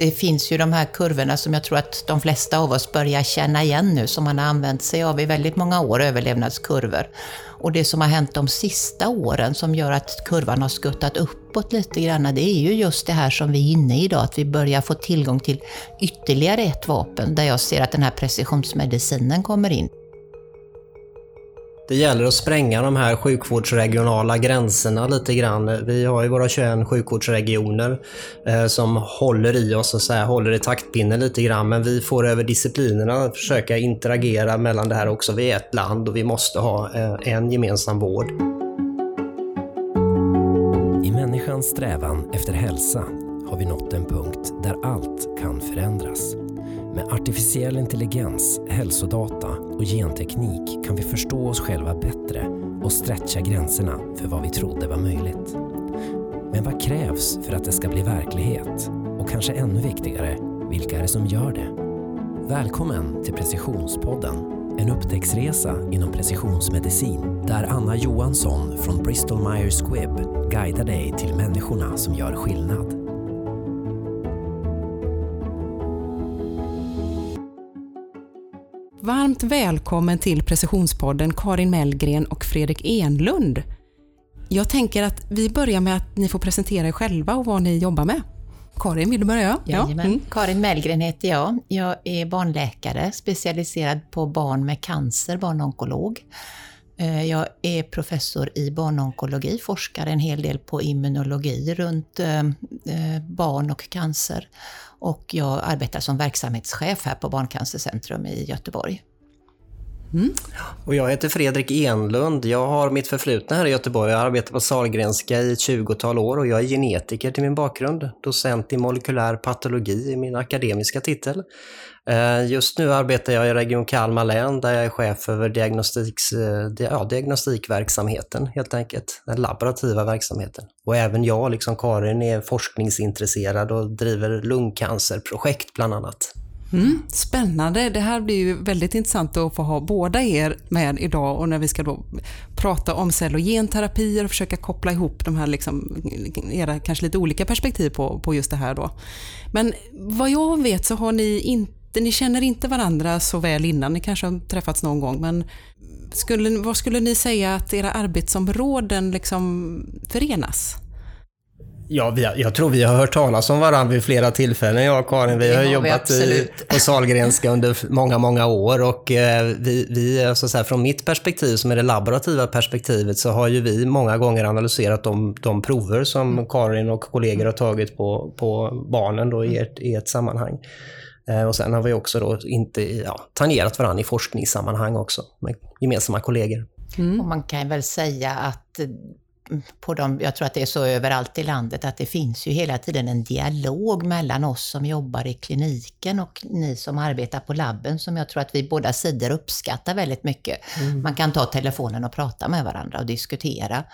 Det finns ju de här kurvorna som jag tror att de flesta av oss börjar känna igen nu, som man har använt sig av i väldigt många år, överlevnadskurvor. Och det som har hänt de sista åren som gör att kurvan har skuttat uppåt lite grann, det är ju just det här som vi är inne i idag, att vi börjar få tillgång till ytterligare ett vapen, där jag ser att den här precisionsmedicinen kommer in. Det gäller att spränga de här sjukvårdsregionala gränserna lite grann. Vi har ju våra 21 sjukvårdsregioner eh, som håller i oss och så här, håller i taktpinnen lite grann. Men vi får över disciplinerna försöka interagera mellan det här också. Vi är ett land och vi måste ha eh, en gemensam vård. I människans strävan efter hälsa har vi nått en punkt där allt kan förändras. Med artificiell intelligens, hälsodata och genteknik kan vi förstå oss själva bättre och stretcha gränserna för vad vi trodde var möjligt. Men vad krävs för att det ska bli verklighet? Och kanske ännu viktigare, vilka är det som gör det? Välkommen till Precisionspodden, en upptäcktsresa inom precisionsmedicin där Anna Johansson från Bristol Myers Squibb guidar dig till människorna som gör skillnad. Varmt välkommen till Precisionspodden Karin Mellgren och Fredrik Enlund. Jag tänker att vi börjar med att ni får presentera er själva och vad ni jobbar med. Karin, vill du börja? Ja. Mm. Karin Mellgren heter jag. Jag är barnläkare, specialiserad på barn med cancer, barnonkolog. Eh, jag är professor i barnonkologi, forskar en hel del på immunologi runt eh, eh, barn och cancer. Och jag arbetar som verksamhetschef här på Barncancercentrum i Göteborg. Mm. Och jag heter Fredrik Enlund. Jag har mitt förflutna här i Göteborg. Jag har arbetat på Sahlgrenska i ett 20-tal år och jag är genetiker till min bakgrund. Docent i molekylär patologi i min akademiska titel. Eh, just nu arbetar jag i Region Kalmar län där jag är chef över diagnostiks, eh, ja, diagnostikverksamheten helt enkelt. Den laborativa verksamheten. Och även jag, liksom Karin, är forskningsintresserad och driver lungcancerprojekt bland annat. Mm, spännande. Det här blir ju väldigt intressant att få ha båda er med idag och när vi ska då prata om cell och genterapier och försöka koppla ihop de här liksom, era kanske lite olika perspektiv på, på just det här då. Men vad jag vet så har ni inte ni känner inte varandra så väl innan, ni kanske har träffats någon gång, men skulle, vad skulle ni säga att era arbetsområden liksom förenas? Ja, vi har, jag tror vi har hört talas om varandra vid flera tillfällen, jag och Karin. Vi har, har jobbat i, på Salgrenska under många, många år och eh, vi, vi alltså så här, från mitt perspektiv, som är det laborativa perspektivet, så har ju vi många gånger analyserat de, de prover som mm. Karin och kollegor har tagit på, på barnen då i, ett, i ett sammanhang. Eh, och sen har vi också då inte ja, tangerat varandra i forskningssammanhang också med gemensamma kollegor. Mm. Och man kan väl säga att på dem, jag tror att det är så överallt i landet, att det finns ju hela tiden en dialog mellan oss som jobbar i kliniken och ni som arbetar på labben som jag tror att vi båda sidor uppskattar väldigt mycket. Mm. Man kan ta telefonen och prata med varandra och diskutera.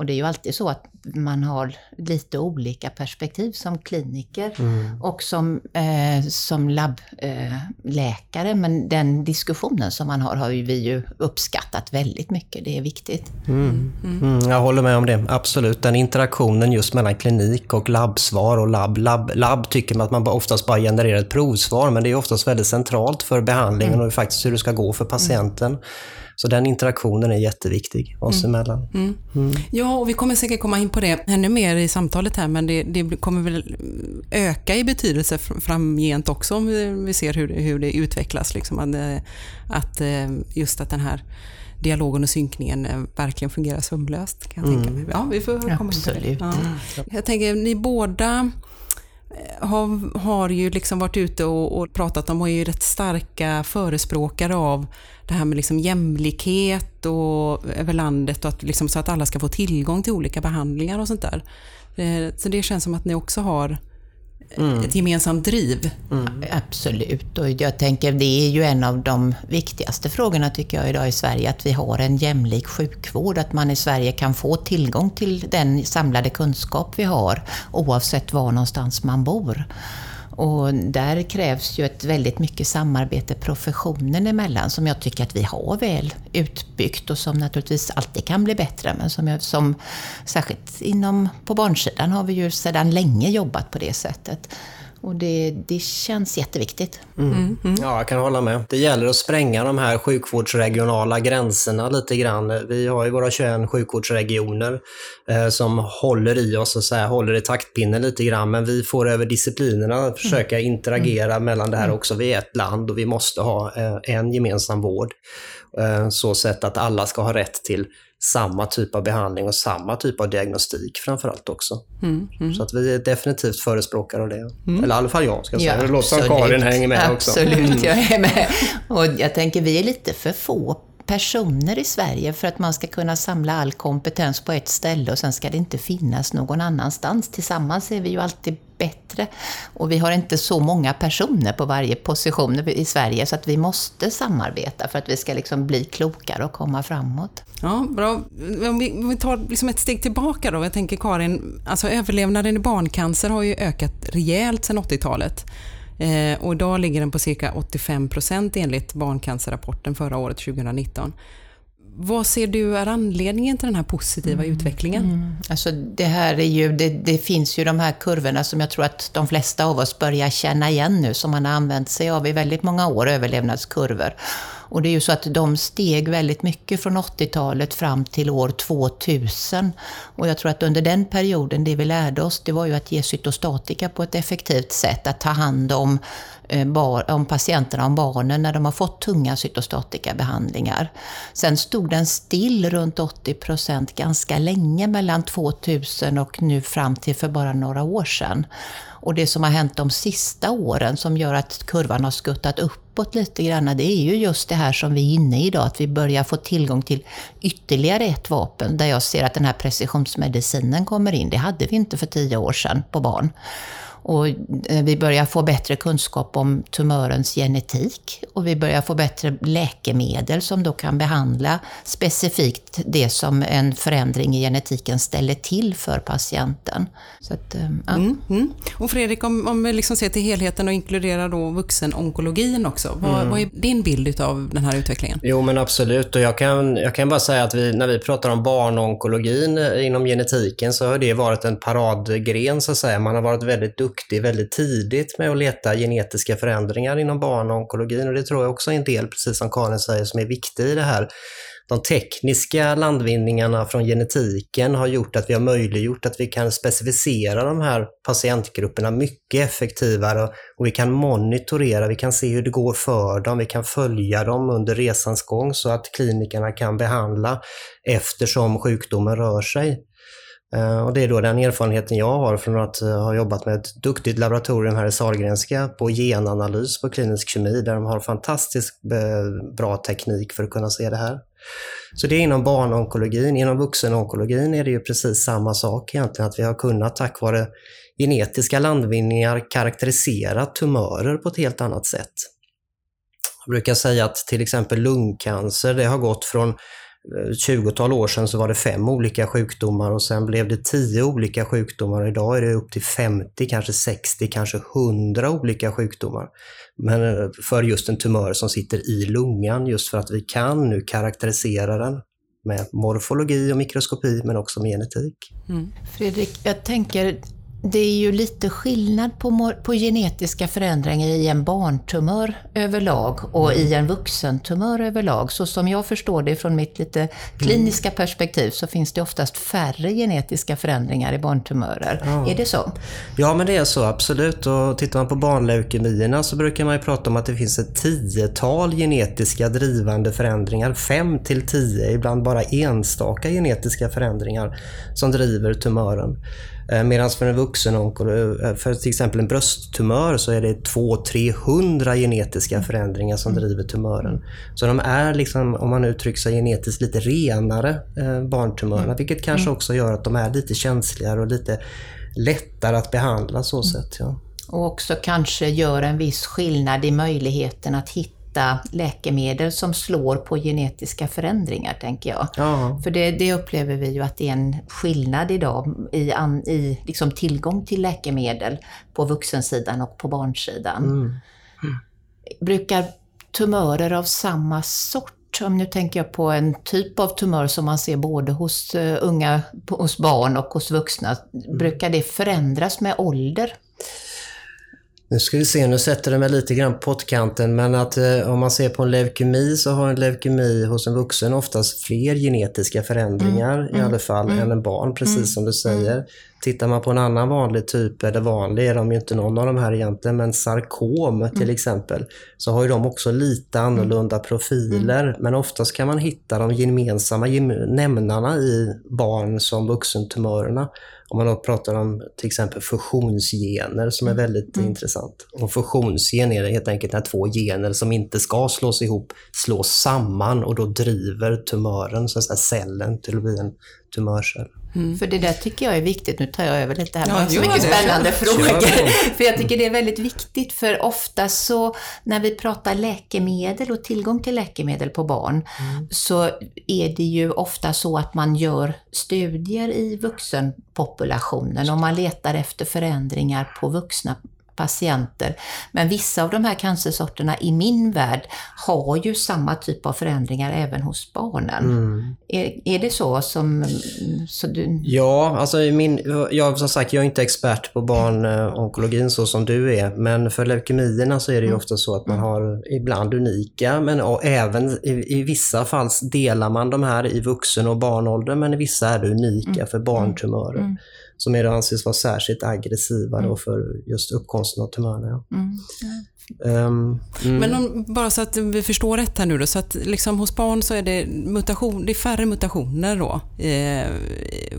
Och det är ju alltid så att man har lite olika perspektiv som kliniker mm. och som, eh, som labbläkare. Eh, Men den diskussionen som man har, har vi ju uppskattat väldigt mycket. Det är viktigt. Mm. Mm. mm. Jag håller med om det, absolut. Den interaktionen just mellan klinik och labbsvar och labb. Labb, labb tycker man att man oftast bara genererar ett provsvar, men det är oftast väldigt centralt för behandlingen mm. och faktiskt hur det ska gå för patienten. Så den interaktionen är jätteviktig oss mm. emellan. Mm. Mm. Ja, och vi kommer säkert komma in på det ännu mer i samtalet här, men det, det kommer väl öka i betydelse framgent också om vi, ser hur, hur det utvecklas. Liksom, att, eh, att eh, just att den här dialogen och synkningen eh, verkligen fungerar sömlöst. Kan jag tänka mm. mig. Ja, vi får komma det. Ja. Jag tänker, ni båda Eh, har, har ju liksom varit ute och, och pratat om och är ju rätt starka förespråkare av det här med liksom jämlikhet och, över landet och att, liksom, så att alla ska få tillgång till olika behandlingar och sånt där. Eh, så det känns som att ni också har mm. ett gemensamt driv. Mm. Absolut, och jag tänker det är ju en av de viktigaste frågorna tycker jag idag i Sverige, att vi har en jämlik sjukvård, att man i Sverige kan få tillgång till den samlade kunskap vi har oavsett var någonstans man bor. Och där krävs ju ett väldigt mycket samarbete professionen emellan som jag tycker att vi har väl utbyggt och som naturligtvis alltid kan bli bättre. Men som, jag, som särskilt inom, på barnsidan har vi ju sedan länge jobbat på det sättet. Och det, det känns jätteviktigt. Mm. Mm. Ja, jag kan hålla med. Det gäller att spränga de här sjukvårdsregionala gränserna lite grann. Vi har ju våra 21 sjukvårdsregioner eh, som håller i oss och så här, håller i taktpinnen lite grann. Men vi får över disciplinerna försöka mm. interagera mm. mellan det här mm. också. Vi är ett land och vi måste ha eh, en gemensam vård. Eh, så sätt att alla ska ha rätt till samma typ av behandling och samma typ av diagnostik framförallt också. Mm, mm. Så att vi är definitivt förespråkare av det. Mm. Eller i alla fall jag, ska jag säga. Ja, det låter som Karin hänger med också. Absolut, jag är med. Och jag tänker, vi är lite för få personer i Sverige för att man ska kunna samla all kompetens på ett ställe och sen ska det inte finnas någon annanstans. Tillsammans är vi ju alltid bättre. Och vi har inte så många personer på varje position i Sverige så att vi måste samarbeta för att vi ska liksom bli klokare och komma framåt. Ja, bra. Om vi, om vi tar liksom ett steg tillbaka då. Jag tänker Karin, alltså överlevnaden i barncancer har ju ökat rejält sedan 80-talet. Eh, och idag ligger den på cirka 85 procent enligt Barncancerrapporten förra året, 2019. Vad ser du är anledningen till den här positiva mm. utvecklingen? Mm. Alltså det här är ju, det, det, finns ju de här kurvorna som jag tror att de flesta av oss börjar känna igen nu, som man har använt sig av i väldigt många år, överlevnadskurvor. Och det är ju så att de steg väldigt mycket från 80-talet fram till år 2000. Och jag tror att under den perioden, det vi lärde oss, det var ju att ge cytostatika på ett effektivt sätt, att ta hand om, eh, bar, om patienterna, om barnen, när de har fått tunga cytostatikabehandlingar. Sen stod den still runt 80 procent ganska länge mellan 2000 och nu fram till för bara några år sedan. Och det som har hänt de sista åren som gör att kurvan har skuttat uppåt lite grann, det är ju just det här som vi är inne i idag, att vi börjar få tillgång till ytterligare ett vapen, där jag ser att den här precisionsmedicinen kommer in. Det hade vi inte för tio år sedan på barn. Och eh, vi börjar få bättre kunskap om tumörens genetik och vi börjar få bättre läkemedel som då kan behandla specifikt det som en förändring i genetiken ställer till för patienten. Så att, eh, ja. mm, mm. Och Fredrik, om, om vi liksom ser till helheten och inkluderar då vuxenonkologin också. Vad, mm. vad, är din bild av den här utvecklingen? Jo, men absolut. Och jag kan, jag kan bara säga att vi, när vi pratar om barnonkologin eh, inom genetiken så har det varit en paradgren, så att säga. Man har varit väldigt duktig duktig väldigt tidigt med att leta genetiska förändringar inom barnonkologin och det tror jag också är en del, precis som Karin säger, som är viktig i det här. De tekniska landvinningarna från genetiken har gjort att vi har möjliggjort att vi kan specificera de här patientgrupperna mycket effektivare och vi kan monitorera, vi kan se hur det går för dem, vi kan följa dem under resans gång så att klinikerna kan behandla eftersom sjukdomen rör sig. Eh, och det är då den erfarenheten jag har från att eh, ha jobbat med ett duktigt laboratorium här i Sahlgrenska på genanalys på klinisk kemi där de har fantastiskt eh, bra teknik för att kunna se det här. Så det är inom barnonkologin. Inom vuxenonkologin är det ju precis samma sak egentligen, att vi har kunnat tack vare genetiska landvinningar karaktärisera tumörer på ett helt annat sätt. Jag brukar säga att till exempel lungcancer, det har gått från Eh, 20-tal år sedan så var det fem olika sjukdomar och sen blev det tio olika sjukdomar. Idag är det upp till 50, kanske 60, kanske 100 olika sjukdomar. Men eh, för just en tumör som sitter i lungan, just för att vi kan nu karaktärisera den med morfologi och mikroskopi men också med genetik. Mm. Fredrik, jag tänker det är ju lite skillnad på, på genetiska förändringar i en barntumör överlag och i en vuxentumör överlag. Så som jag förstår det från mitt lite kliniska mm. perspektiv så finns det oftast färre genetiska förändringar i barntumörer. Ja. Är det så? Ja, men det är så absolut. Och tittar man på barnleukemierna så brukar man ju prata om att det finns ett tiotal genetiska drivande förändringar. Fem till tio, ibland bara enstaka genetiska förändringar som driver tumören. Eh, Medan för en vuxen eh, för till exempel en brösttumör så är det 200-300 genetiska förändringar som mm. driver tumören. Så de är, liksom, om man uttrycker sig genetiskt, lite renare eh, barntumörerna, mm. vilket kanske mm. också gör att de är lite känsligare och lite lättare att behandla så sätt. Ja. Och också kanske gör en viss skillnad i möjligheten att hitta hitta läkemedel som slår på genetiska förändringar, tänker jag. Ja. För det, det, upplever vi ju att det är en skillnad idag i, an, i liksom tillgång till läkemedel på vuxensidan och på barnsidan. Mm. Mm. Brukar tumörer av samma sort om nu tänker jag på en typ av tumör som man ser både hos uh, unga, hos barn och hos vuxna. Brukar det förändras med ålder? Nu ska vi se, nu sätter det mig lite grann på pottkanten, men att eh, om man ser på en leukemi så har en leukemi hos en vuxen oftast fler genetiska förändringar Mm, i mm, alla fall mm. än en barn, precis Mm, som du säger. Tittar man på en annan vanlig typ, eller vanlig är de ju inte någon av de här egentligen, men sarkom till Mm. exempel, så har ju de också lite annorlunda profiler, Mm. men oftast kan man hitta de gemensamma gem- nämnarna i barn som vuxentumörerna. Om man då pratar om till exempel fusionsgener som är Mm. väldigt intressant. Och fusionsgen är helt enkelt när två gener som inte ska slås ihop slås samman och då driver tumören, så att säga, cellen till att bli en tumörcell. För det där tycker jag är viktigt. Nu tar jag över lite här. Ja, så mycket spännande frågor. För jag tycker det är väldigt viktigt. För ofta så när vi pratar läkemedel och tillgång till läkemedel på barn Mm. så är det ju ofta så att man gör studier i vuxenpopulationen och man letar efter förändringar på vuxna patienter. Men vissa av de här cancersorterna i min värld har ju samma typ av förändringar även hos barnen. Mm. Är, är det så som... Så du, Ja, alltså min, jag, som sagt, jag är inte expert på barnonkologin så som du är, men för leukemierna så är det ju ofta så att man har ibland unika, men och även i, i vissa fall delar man de här i vuxen och barnålder, men i vissa är det unika för barntumörer, Mm. Som är då anses vara särskilt aggressiva då för just uppkomsten av tumörerna. Ja. mm. Ehm, mm. Men om, bara så att vi förstår rätt här nu då, så att liksom hos barn så är det, mutation, det är färre mutationer då eh,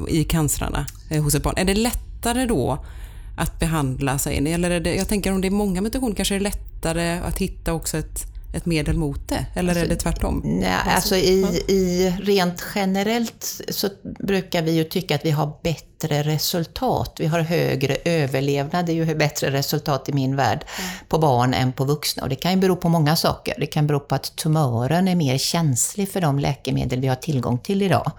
i cancrarna eh, hos ett barn. Är det lättare då att behandla sig? Eller är det, jag tänker om det är många mutationer kanske är det lättare att hitta också ett, ett medel mot det? Eller är det tvärtom? Nej, alltså i, i rent generellt så brukar vi ju tycka att vi har bättre resultat. Vi har högre överlevnad, det är ju bättre resultat i min värld, på barn än på vuxna. Och det kan ju bero på många saker. Det kan bero på att tumören är mer känslig för de läkemedel vi har tillgång till idag.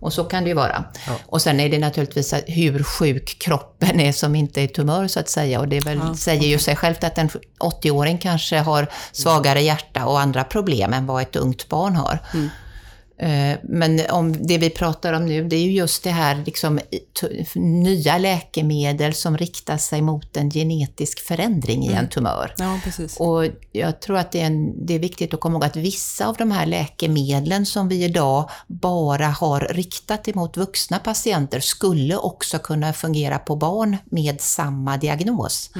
Och så kan det ju vara. Och sen är det naturligtvis hur sjuk kroppen är som inte är tumör så att säga. Och det väl, Ja, säger ju sig självt att en 80-åring kanske har svagare hjärta och andra problem än vad ett ungt barn har. Eh, Men om det vi pratar om nu, det är ju just det här liksom, nya läkemedel som riktar sig mot en genetisk förändring i en tumör. Ja, precis. Och jag tror att det är, en, det är viktigt att komma ihåg att vissa av de här läkemedlen som vi idag bara har riktat emot vuxna patienter skulle också kunna fungera på barn med samma diagnos.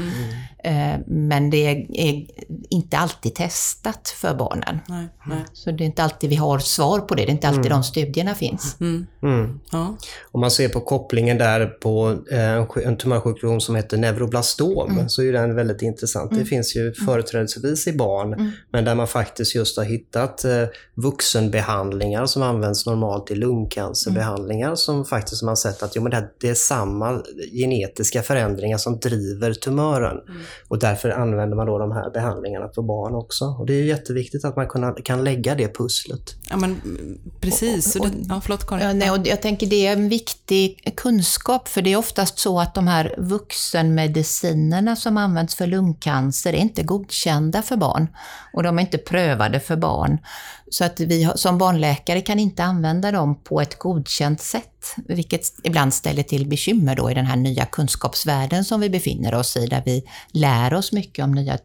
Eh, Men det är inte alltid testat för barnen. Nej, nej. Så det är inte alltid vi har svar på det. Det är inte alltid de studierna finns. Mm. Mm. Ja. Om man ser på kopplingen där på eh, en sj- en tumörsjukdom som heter neuroblastom så är den väldigt intressant. Det finns ju företrädesvis i barn, men där man faktiskt just har hittat eh, vuxenbehandlingar som används normalt i lungcancerbehandlingar som faktiskt man har sett att jo, men det, här, det är samma genetiska förändringar som driver tumören. Och därför använder man då de här behandlingarna på barn också. Och det är jätteviktigt att man kan, kan lägga det pusslet. ja, men precis. Så det, ja, förlåt Karin. Ja, nej, och jag tänker det är en viktig kunskap, för det är oftast så att de här vuxenmedicinerna som används för lungcancer är inte godkända för barn. Och de är inte prövade för barn. Så att vi som barnläkare kan inte använda dem på ett godkänt sätt, vilket ibland ställer till bekymmer då i den här nya kunskapsvärlden som vi befinner oss i, där vi lär oss mycket om nya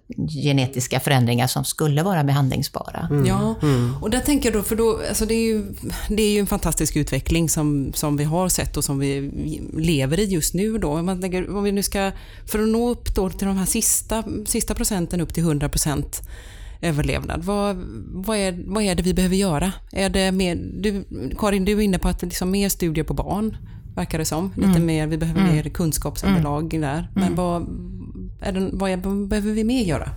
genetiska förändringar som skulle vara behandlingsbara. Ja, och där tänker jag då, för då, alltså det, är ju, det är ju en fantastisk utveckling som, som vi har sett och som vi lever i just nu. Då. Om Man tänker, om vi nu ska, för att nå upp då till de här sista, sista procenten upp till 100 procent överlevnad, vad, vad, är, vad är det vi behöver göra? Är det mer, du, Karin, du är inne på att liksom mer studier på barn, verkar det som. Lite mer, vi behöver mer kunskapsunderlag där. Men vad, är det, vad, är, vad behöver vi mer göra?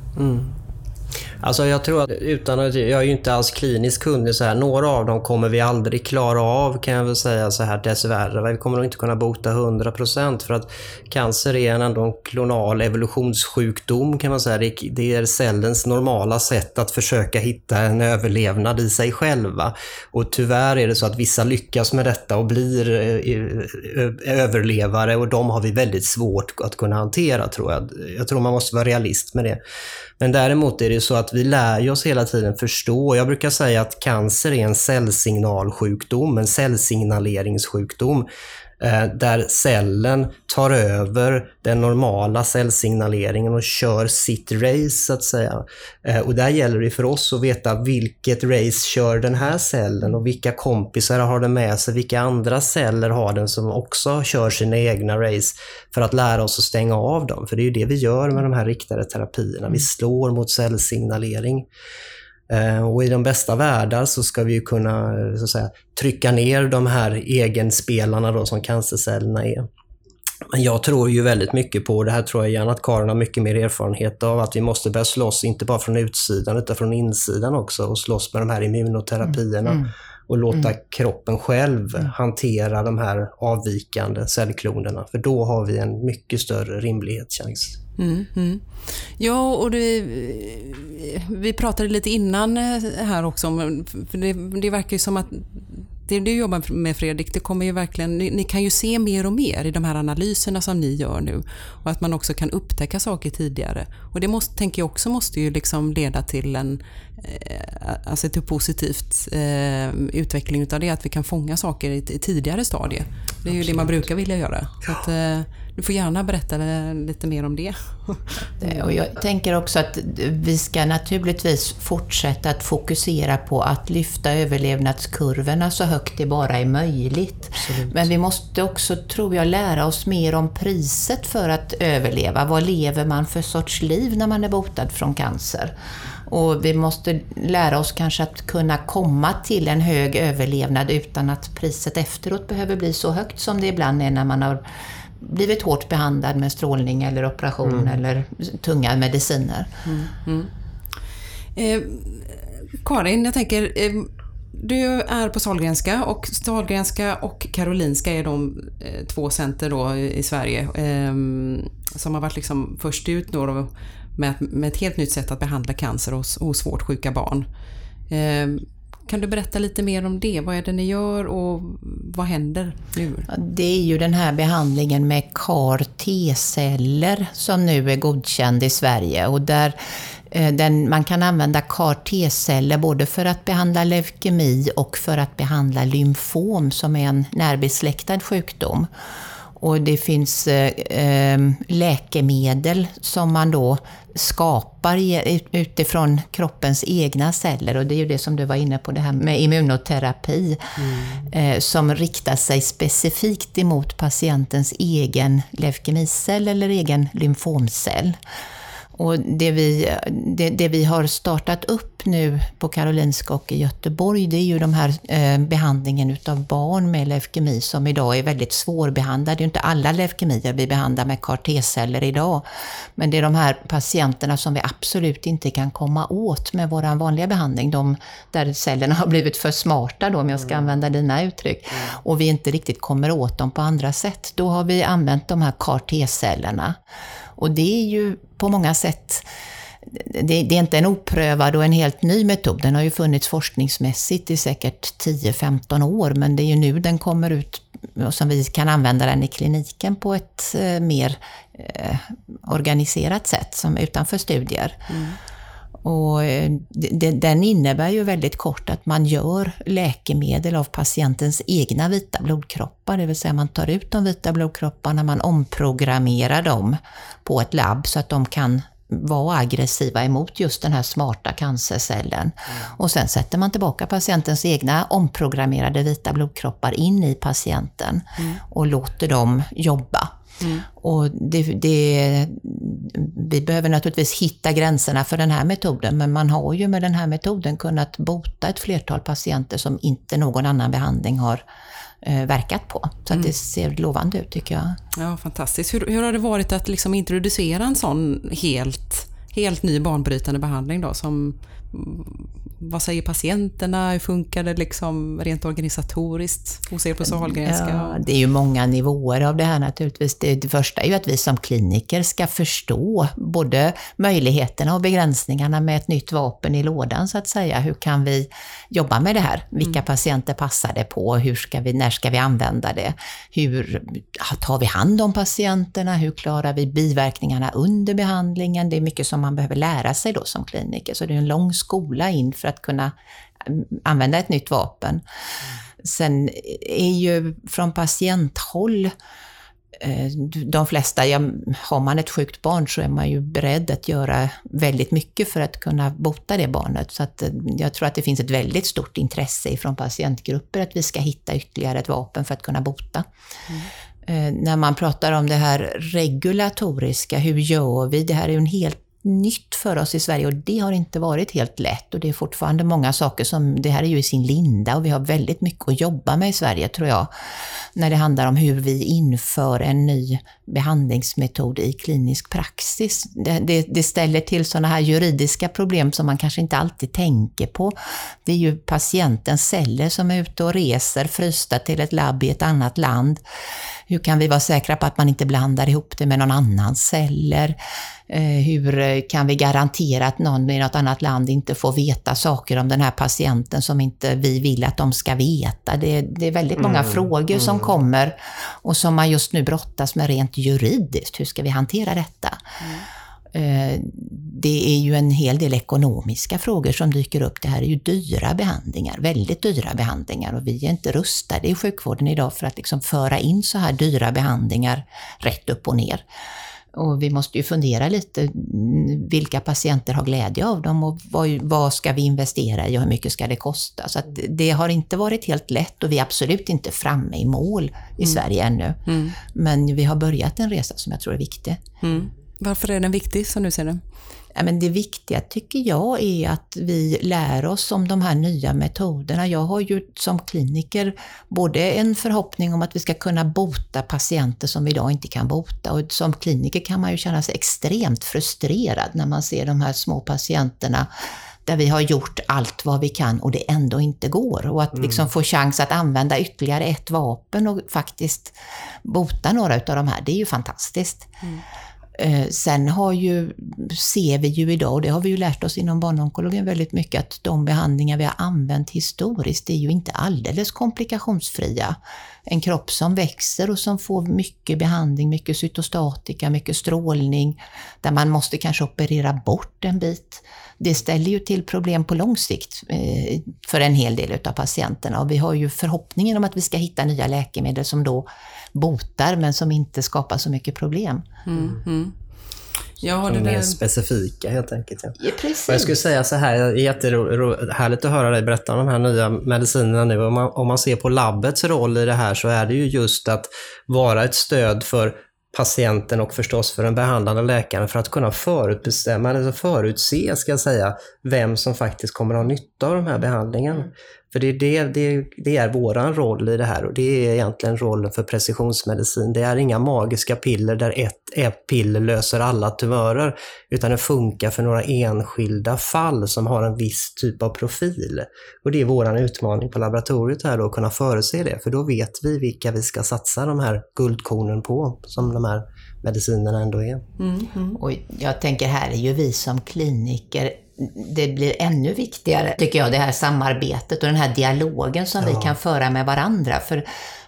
Alltså jag tror att, utan att, jag är ju inte alls kliniskt kunnig så här, några av dem kommer vi aldrig klara av kan jag väl säga så här dessvärre. Vi kommer nog inte kunna bota 100% för att cancer är en ändå en klonal evolutionssjukdom kan man säga. Det är- cellens normala sätt att försöka hitta en överlevnad i sig själva. Och tyvärr är det så att vissa lyckas med detta och blir eh, eh, eh, överlevare och de har vi väldigt svårt att kunna hantera tror jag. Jag tror man måste vara realist med det. Men däremot är det så att vi lär ju oss hela tiden förstå. Jag brukar säga att cancer är en cellsignalsjukdom, en cellsignaleringssjukdom. Eh, där cellen tar över den normala cellsignaleringen och kör sitt race så att säga. Eh, och där gäller det för oss att veta vilket race kör den här cellen och vilka kompisar har den med sig, vilka andra celler har den som också kör sina egna race för att lära oss att stänga av dem. För det är ju det vi gör med de här riktade terapierna. Vi slår mot cellsignalering. Eh, och i de bästa världar så ska vi kunna så att säga, trycka ner de här egenspelarna då som cancercellerna är. Men jag tror ju väldigt mycket på, det här tror jag gärna att Karin har mycket mer erfarenhet av, att vi måste börja slåss, inte bara från utsidan utan från insidan också och slåss med de här immunoterapierna. Mm. Mm. Och låta mm. kroppen själv mm. hantera de här avvikande cellklonerna. För då har vi en mycket större rimlighetschans. Mm, mm. Ja, och det, vi pratade lite innan här också om, för det, det verkar ju som att det du jobbar med Fredrik, det kommer ju verkligen, ni, ni, kan ju se mer och mer i de här analyserna som ni gör nu och att man också kan upptäcka saker tidigare. Och det måste, tänker jag också måste ju liksom leda till en eh, alltså till positivt eh, utveckling utav det, att vi kan fånga saker i, i tidigare stadie. Det är ju Absolut. det man brukar vilja göra. Så att, eh, du får gärna berätta lite mer om det. Och jag tänker också att vi ska naturligtvis fortsätta att fokusera på att lyfta överlevnadskurvorna så högt det bara är möjligt. Absolut. Men vi måste också, tror jag, lära oss mer om priset för att överleva. Vad lever man för sorts liv när man är botad från cancer? Och vi måste lära oss kanske att kunna komma till en hög överlevnad utan att priset efteråt behöver bli så högt som det ibland är när man har blivit hårt behandlad med strålning eller operation mm. eller tunga mediciner. Mm. Mm. Eh, Karin, jag tänker, eh, du är på Sahlgrenska och Sahlgrenska och Karolinska är de eh, två center då i Sverige eh, som har varit liksom först ut då med, med ett helt nytt sätt att behandla cancer hos, hos svårt sjuka barn. Kan du berätta lite mer om det? Vad är det ni gör och vad händer nu? Det är ju den här behandlingen med CAR-T-celler som nu är godkänd i Sverige och där eh, den, man kan använda CAR-T-celler både för att behandla leukemi och för att behandla lymfom som är en närbesläktad sjukdom. Och det finns eh, eh läkemedel som man då skapar utifrån kroppens egna celler. Och det är ju det som du var inne på, det här med immunoterapi. Mm. Eh, som riktar sig specifikt emot patientens egen leukemicell eller egen lymfomcell. Och det vi, det, det, vi har startat upp nu på Karolinska och i Göteborg, det är ju de här eh, behandlingen utav barn med leukemi som idag är väldigt svårbehandlade. Det är ju inte alla leukemier vi behandlar med CAR-T-celler idag. Men det är de här patienterna som vi absolut inte kan komma åt med vår vanliga behandling. De där cellerna har blivit för smarta då, om jag ska mm. använda dina uttryck. Mm. Och vi inte riktigt kommer åt dem på andra sätt. Då har vi använt de här CAR-T-cellerna. Och det är ju på många sätt det, det, är inte en oprövad och en helt ny metod. Den har ju funnits forskningsmässigt i säkert 10-15 år, men det är ju nu den kommer ut och som vi kan använda den i kliniken på ett eh, mer eh, organiserat sätt, som utanför studier. Mm. Och eh, den innebär ju väldigt kort att man gör läkemedel av patientens egna vita blodkroppar, det vill säga man tar ut de vita blodkropparna, man omprogrammerar dem på ett labb så att de kan vara aggressiva emot just den här smarta cancercellen. Mm. Och sen sätter man tillbaka patientens egna omprogrammerade vita blodkroppar in i patienten mm. och låter dem jobba. Mm. Och det, det, vi behöver naturligtvis hitta gränserna för den här metoden, men man har ju med den här metoden kunnat bota ett flertal patienter som inte någon annan behandling har eh, verkat på. Så mm. det ser lovande ut tycker jag. Ja, fantastiskt. Hur, hur har det varit att liksom introducera en sån helt, helt ny banbrytande behandling då, som vad säger patienterna? Hur funkar det liksom rent organisatoriskt hos er på Sahlgrenska? Ja, det är ju många nivåer av det här naturligtvis. Det, det första är ju att vi som kliniker ska förstå både möjligheterna och begränsningarna med ett nytt vapen i lådan så att säga. Hur kan vi jobba med det här? Vilka mm. patienter passar det på? Hur ska vi, när ska vi använda det? Hur tar vi hand om patienterna? Hur klarar vi biverkningarna under behandlingen? Det är mycket som man behöver lära sig då som kliniker, så det är en lång skola in för att kunna mm, använda ett nytt vapen. Sen är ju från patienthåll Eh, de flesta, ja, har man ett sjukt barn så är man ju beredd att göra väldigt mycket för att kunna bota det barnet. Så att eh, jag tror att det finns ett väldigt stort intresse från patientgrupper att vi ska hitta ytterligare ett vapen för att kunna bota. Mm. När man pratar om det här regulatoriska, hur gör vi? Det här är ju en helt nytt för oss i Sverige och det har inte varit helt lätt och det är fortfarande många saker som, det här är ju i sin linda och vi har väldigt mycket att jobba med i Sverige tror jag, när det handlar om hur vi inför en ny behandlingsmetod i klinisk praxis. Det, det, det ställer till sådana här juridiska problem som man kanske inte alltid tänker på. Det är ju patientens celler som är ute och reser frysta till ett labb i ett annat land. Hur kan vi vara säkra på att man inte blandar ihop det med någon annans celler? Eh, hur kan vi garantera att någon i något annat land inte får veta saker om den här patienten som inte vi vill att de ska veta? Det, det är väldigt många mm, frågor mm. som kommer och som man just nu brottas med rent juridiskt. Hur ska vi hantera detta? Mm. Eh, det är ju en hel del ekonomiska frågor som dyker upp. Det här är ju dyra behandlingar, väldigt dyra behandlingar och vi är inte rustade i sjukvården idag för att liksom föra in så här dyra behandlingar rätt upp och ner. Och vi måste ju fundera lite, mm, vilka patienter har glädje av dem och vad, vad ska vi investera i och hur mycket ska det kosta? Så det har inte varit helt lätt och vi är absolut inte framme i mål i mm. Sverige ännu. Mm. Men vi har börjat en resa som jag tror är viktig. Mm. Varför är den viktig som du ser det? Ja, men det viktiga tycker jag är att vi lär oss om de här nya metoderna. Jag har ju som kliniker både en förhoppning om att vi ska kunna bota patienter som vi idag inte kan bota och som kliniker kan man ju känna sig extremt frustrerad när man ser de här små patienterna där vi har gjort allt vad vi kan och det ändå inte går. Och att mm. liksom få chans att använda ytterligare ett vapen och faktiskt bota några av de här, det är ju fantastiskt. Mm. Eh, sen har ju, ser vi ju idag, och det har vi ju lärt oss inom barnonkologin väldigt mycket, att de behandlingar vi har använt historiskt är ju inte alldeles komplikationsfria. En kropp som växer och som får mycket behandling, mycket cytostatika, mycket strålning, där man måste kanske operera bort en bit. Det ställer ju till problem på lång sikt eh, för en hel del av patienterna och vi har ju förhoppningen om att vi ska hitta nya läkemedel som då botar men som inte skapar så mycket problem. Mm, mm. Ja, det mer specifika helt enkelt. Ja. Ja, precis. jag skulle säga så här, det är jättehärligt att höra dig berätta om de här nya medicinerna nu. Om man, om man ser på labbets roll i det här så är det ju just att vara ett stöd för patienten och förstås för den behandlande läkaren för att kunna förutbestämma, eller förutse, ska jag säga, vem som faktiskt kommer att ha nytta av de här behandlingarna. För det är, det, det, det är våran roll i det här och det är egentligen rollen för precisionsmedicin. Det är inga magiska piller där ett, ett piller löser alla tumörer, utan det funkar för några enskilda fall som har en viss typ av profil. Och det är våran utmaning på laboratoriet här då, att kunna förutse det, för då vet vi vilka vi ska satsa de här guldkornen på, som de här medicinerna ändå är. Mm, mm. Och jag tänker här är ju vi som kliniker det blir ännu viktigare, tycker jag, det här samarbetet och den här dialogen som ja. vi kan föra med varandra. För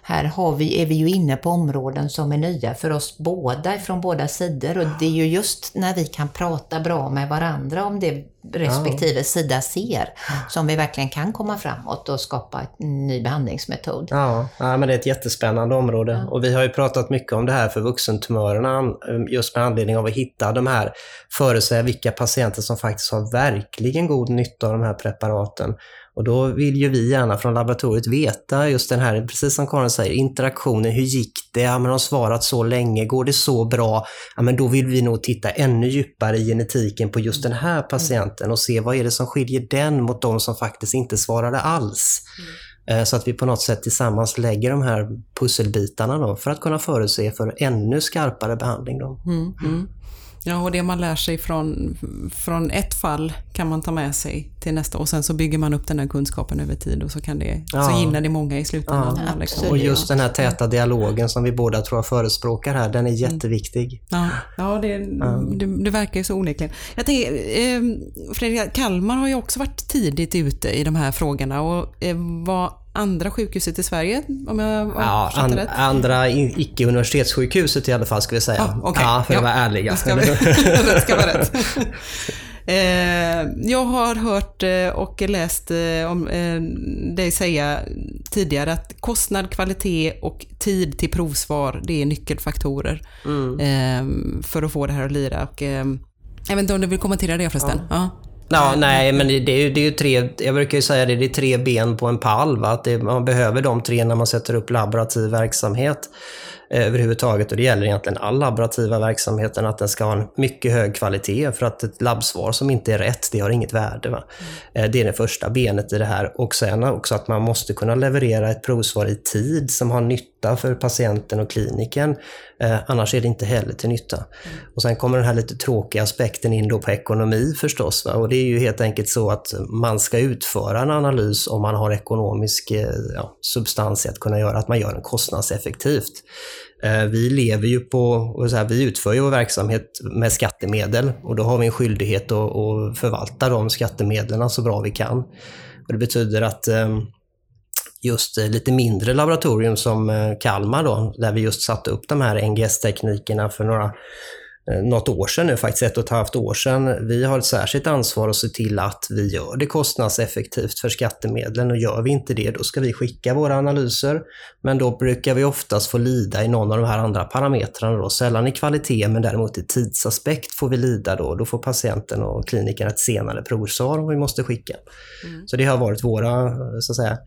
här har vi, är vi ju inne på områden som är nya för oss båda, från båda sidor. Och det är ju just när vi kan prata bra med varandra om det respektive sida ser, som vi verkligen kan komma framåt och skapa en ny behandlingsmetod. Ja, ja men det är ett jättespännande område. Ja. Och vi har ju pratat mycket om det här för vuxentumörerna, just med anledning av att hitta de här, förutsäga vilka patienter som faktiskt har verkligen god nytta av de här preparaten. Och då vill ju vi gärna från laboratoriet veta just den här, precis som Karin säger, interaktionen. Hur gick det? Ja, men de har svarat så länge. Går det så bra? Ja, men då vill vi nog titta ännu djupare i genetiken på just den här patienten och se vad är det som skiljer den mot de som faktiskt inte svarade alls. Mm. Så att vi på något sätt tillsammans lägger de här pusselbitarna då för att kunna förutse för ännu skarpare behandling. Då. Mm, mm. Ja, och det man lär sig från, från ett fall kan man ta med sig till nästa och sen så bygger man upp den här kunskapen över tid och så, kan det, ja. så gynnar det många i slutändan. Ja, liksom. och just den här täta dialogen som vi båda tror förespråkar här, den är mm. jätteviktig. Ja, ja, det. Det, det, verkar ju så onekligen. Jag tänker, eh, Fredrik, Kalmar har ju också varit tidigt ute i de här frågorna och eh, var andra sjukhuset i Sverige, om jag ja, an, rätt? Andra icke-universitetssjukhuset i alla fall, ska vi säga. Ah, okay. Ja, för ja, att vara ärliga. Ska, rätt ska vara rätt. Eh, jag har hört eh, och läst eh, om dig säga tidigare att kostnad, kvalitet och tid till provsvar, det är nyckelfaktorer mm. för att få det här att lira. Och, jag vet inte om du vill kommentera det förresten? Ja ja. Nej, men det, är ju, det är ju tre, jag brukar ju säga det, det är tre ben på en pall. Va? Att det, man behöver de tre när man sätter upp laborativ verksamhet. Eh, överhuvudtaget och det gäller egentligen all laborativa verksamheten att den ska ha en mycket hög kvalitet för att ett labbsvar som inte är rätt, det har inget värde. Va? Mm. Det är det första benet i det här och sen också att man måste kunna leverera ett provsvar i tid som har nytta för patienten och kliniken. Eh, annars är det inte heller till nytta. Mm. Och Sen kommer den här lite tråkiga aspekten in då på ekonomi förstås. Va? Och det är ju helt enkelt så att man ska utföra en analys om man har ekonomisk eh, ja, substans i att kunna göra, att man gör den kostnadseffektivt. Eh, vi lever ju på, så här, vi utför ju vår verksamhet med skattemedel och då har vi en skyldighet att, att förvalta de skattemedlen så bra vi kan. Och det betyder att ehm, just lite mindre laboratorium som eh, Kalmar då, där vi just satte upp de här NGS-teknikerna för några Eh, något år sedan nu, faktiskt ett och ett halvt år sedan. Vi har ett särskilt ansvar att se till att vi gör det kostnadseffektivt för skattemedlen och gör vi inte det, då ska vi skicka våra analyser. Men då brukar vi oftast få lida i någon av de här andra parametrarna då. Sällan i kvalitet, men däremot i tidsaspekt får vi lida då. Då får patienten och kliniken ett senare provsvar om vi måste skicka. Mm. Så det har varit våra, så att säga,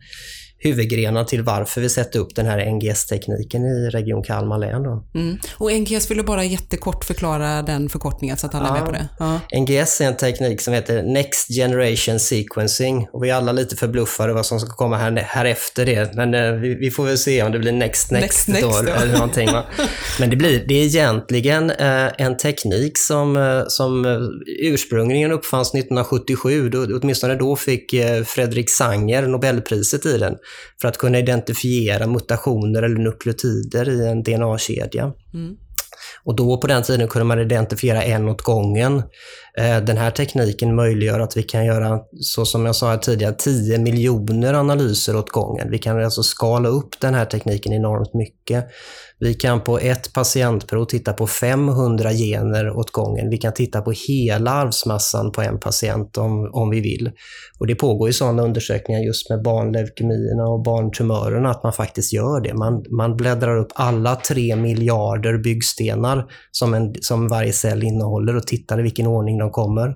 huvudgrenar till varför vi sätter upp den här NGS-tekniken i Region Kalmar län. Då. Mm. Och NGS, vill du bara jättekort förklara den förkortningen så att alla ja. är med på det? Ja. NGS är en teknik som heter Next Generation Sequencing och vi är alla lite förbluffade vad som ska komma här, här efter det. Men eh, vi, vi, får väl se om det blir Next Next, next, då, next, eller någonting. Va? Men det, blir, det är egentligen eh, en teknik som, eh, som eh, ursprungligen uppfanns 1977. Då, åtminstone då fick eh, Fredrik Sanger Nobelpriset i den för att kunna identifiera mutationer eller nukleotider i en DNA-kedja. Mm. Och då på den tiden kunde man identifiera en åt gången. Eh, den här tekniken möjliggör att vi kan göra, så som jag sa tidigare, 10 miljoner analyser åt gången. Vi kan alltså skala upp den här tekniken enormt mycket. Vi kan på ett patientprov titta på 500 gener åt gången. Vi kan titta på hela arvsmassan på en patient om, om vi vill. Och Det pågår ju sådana undersökningar just med barnleukemierna och barntumörerna att man faktiskt gör det. Man, man bläddrar upp alla tre miljarder byggstenar som, en, som varje cell innehåller och tittar i vilken ordning de kommer.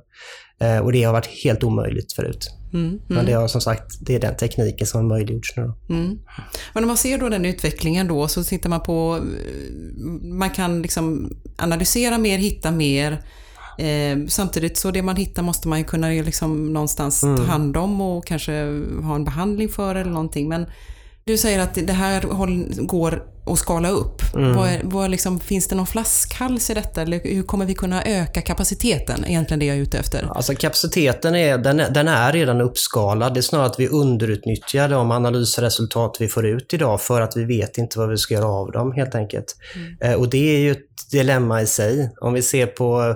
Eh, och det har varit helt omöjligt förut. Mm, mm. Men det har som sagt, det är den tekniken som har möjliggjorts nu. Mm. Men när man ser då den utvecklingen då så tittar man på, man kan liksom analysera mer, hitta mer. Eh, samtidigt så det man hittar måste man ju kunna liksom någonstans ta mm. hand om och kanske ha en behandling för eller någonting. Men du säger att det här går att skala upp. Mm. Vad, vad liksom, finns det någon flaskhals i detta? Eller hur kommer vi kunna öka kapaciteten? Egentligen det jag är ute efter. Alltså kapaciteten är, den, den är redan uppskalad. Det är snarare att vi underutnyttjar de analysresultat vi får ut idag för att vi vet inte vad vi ska göra av dem helt enkelt. Mm. Eh, och det är ju ett dilemma i sig. Om vi ser på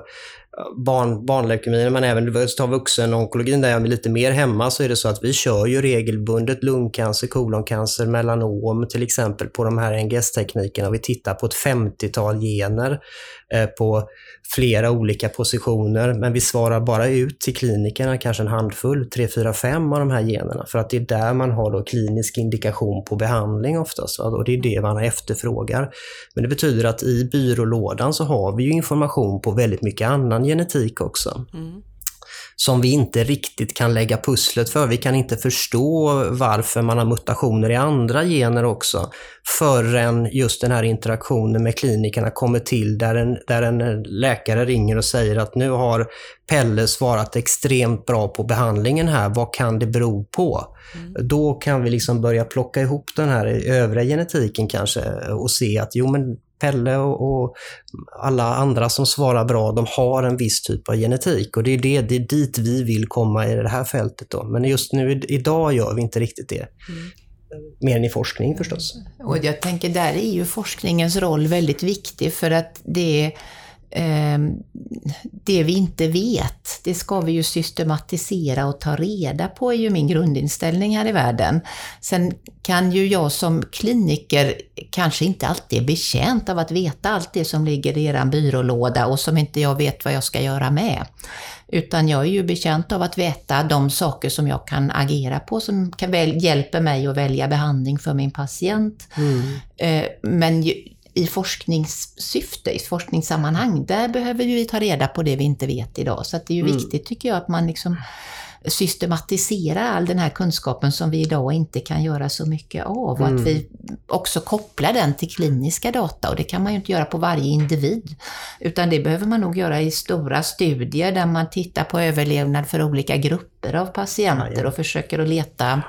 barn, barnleukemi, men även ta vuxenonkologin där jag är lite mer hemma, så är det så att vi kör ju regelbundet lungcancer, koloncancer, melanom till exempel på de här NGS-teknikerna. Vi tittar på ett 50-tal gener Eh, på flera olika positioner, men vi svarar bara ut till klinikerna kanske en handfull, 3, 4, 5 av de här generna, för att det är där man har då klinisk indikation på behandling oftast, och det är det man efterfrågar. Men det betyder att i byrålådan så har vi ju information på väldigt mycket annan genetik också. Mm som vi inte riktigt kan lägga pusslet för. Vi kan inte förstå varför man har mutationer i andra gener också förrän just den här interaktionen med klinikerna kommer till där en, där en läkare ringer och säger att nu har Pelle svarat extremt bra på behandlingen här. Vad kan det bero på? Mm. Då kan vi liksom börja plocka ihop den här övriga genetiken kanske och se att jo men Pelle och, och, alla andra som svarar bra, de har en viss typ av genetik och det är, det, det är dit vi vill komma i det här fältet. Då. Men just nu, idag gör vi inte riktigt det. Mm. Mer än i forskning förstås. Och jag tänker, där är ju forskningens roll väldigt viktig för att det Ehm, det vi inte vet, det ska vi ju systematisera och ta reda på, är ju min grundinställning här i världen. Sen kan ju jag som kliniker kanske inte alltid är betjänt av att veta allt det som ligger i er byrålåda och som inte jag vet vad jag ska göra med. Utan jag är ju betjänt av att veta de saker som jag kan agera på, som kan hjälper mig att välja behandling för min patient. Mm. Eh, men i forskningssyfte, i forskningssammanhang, där behöver vi ta reda på det vi inte vet idag. Så det är ju mm. viktigt tycker jag att man liksom systematiserar all den här kunskapen som vi idag inte kan göra så mycket av och mm. att vi också kopplar den till kliniska data och det kan man ju inte göra på varje individ. Utan det behöver man nog göra i stora studier där man tittar på överlevnad för olika grupper av patienter och försöker att leta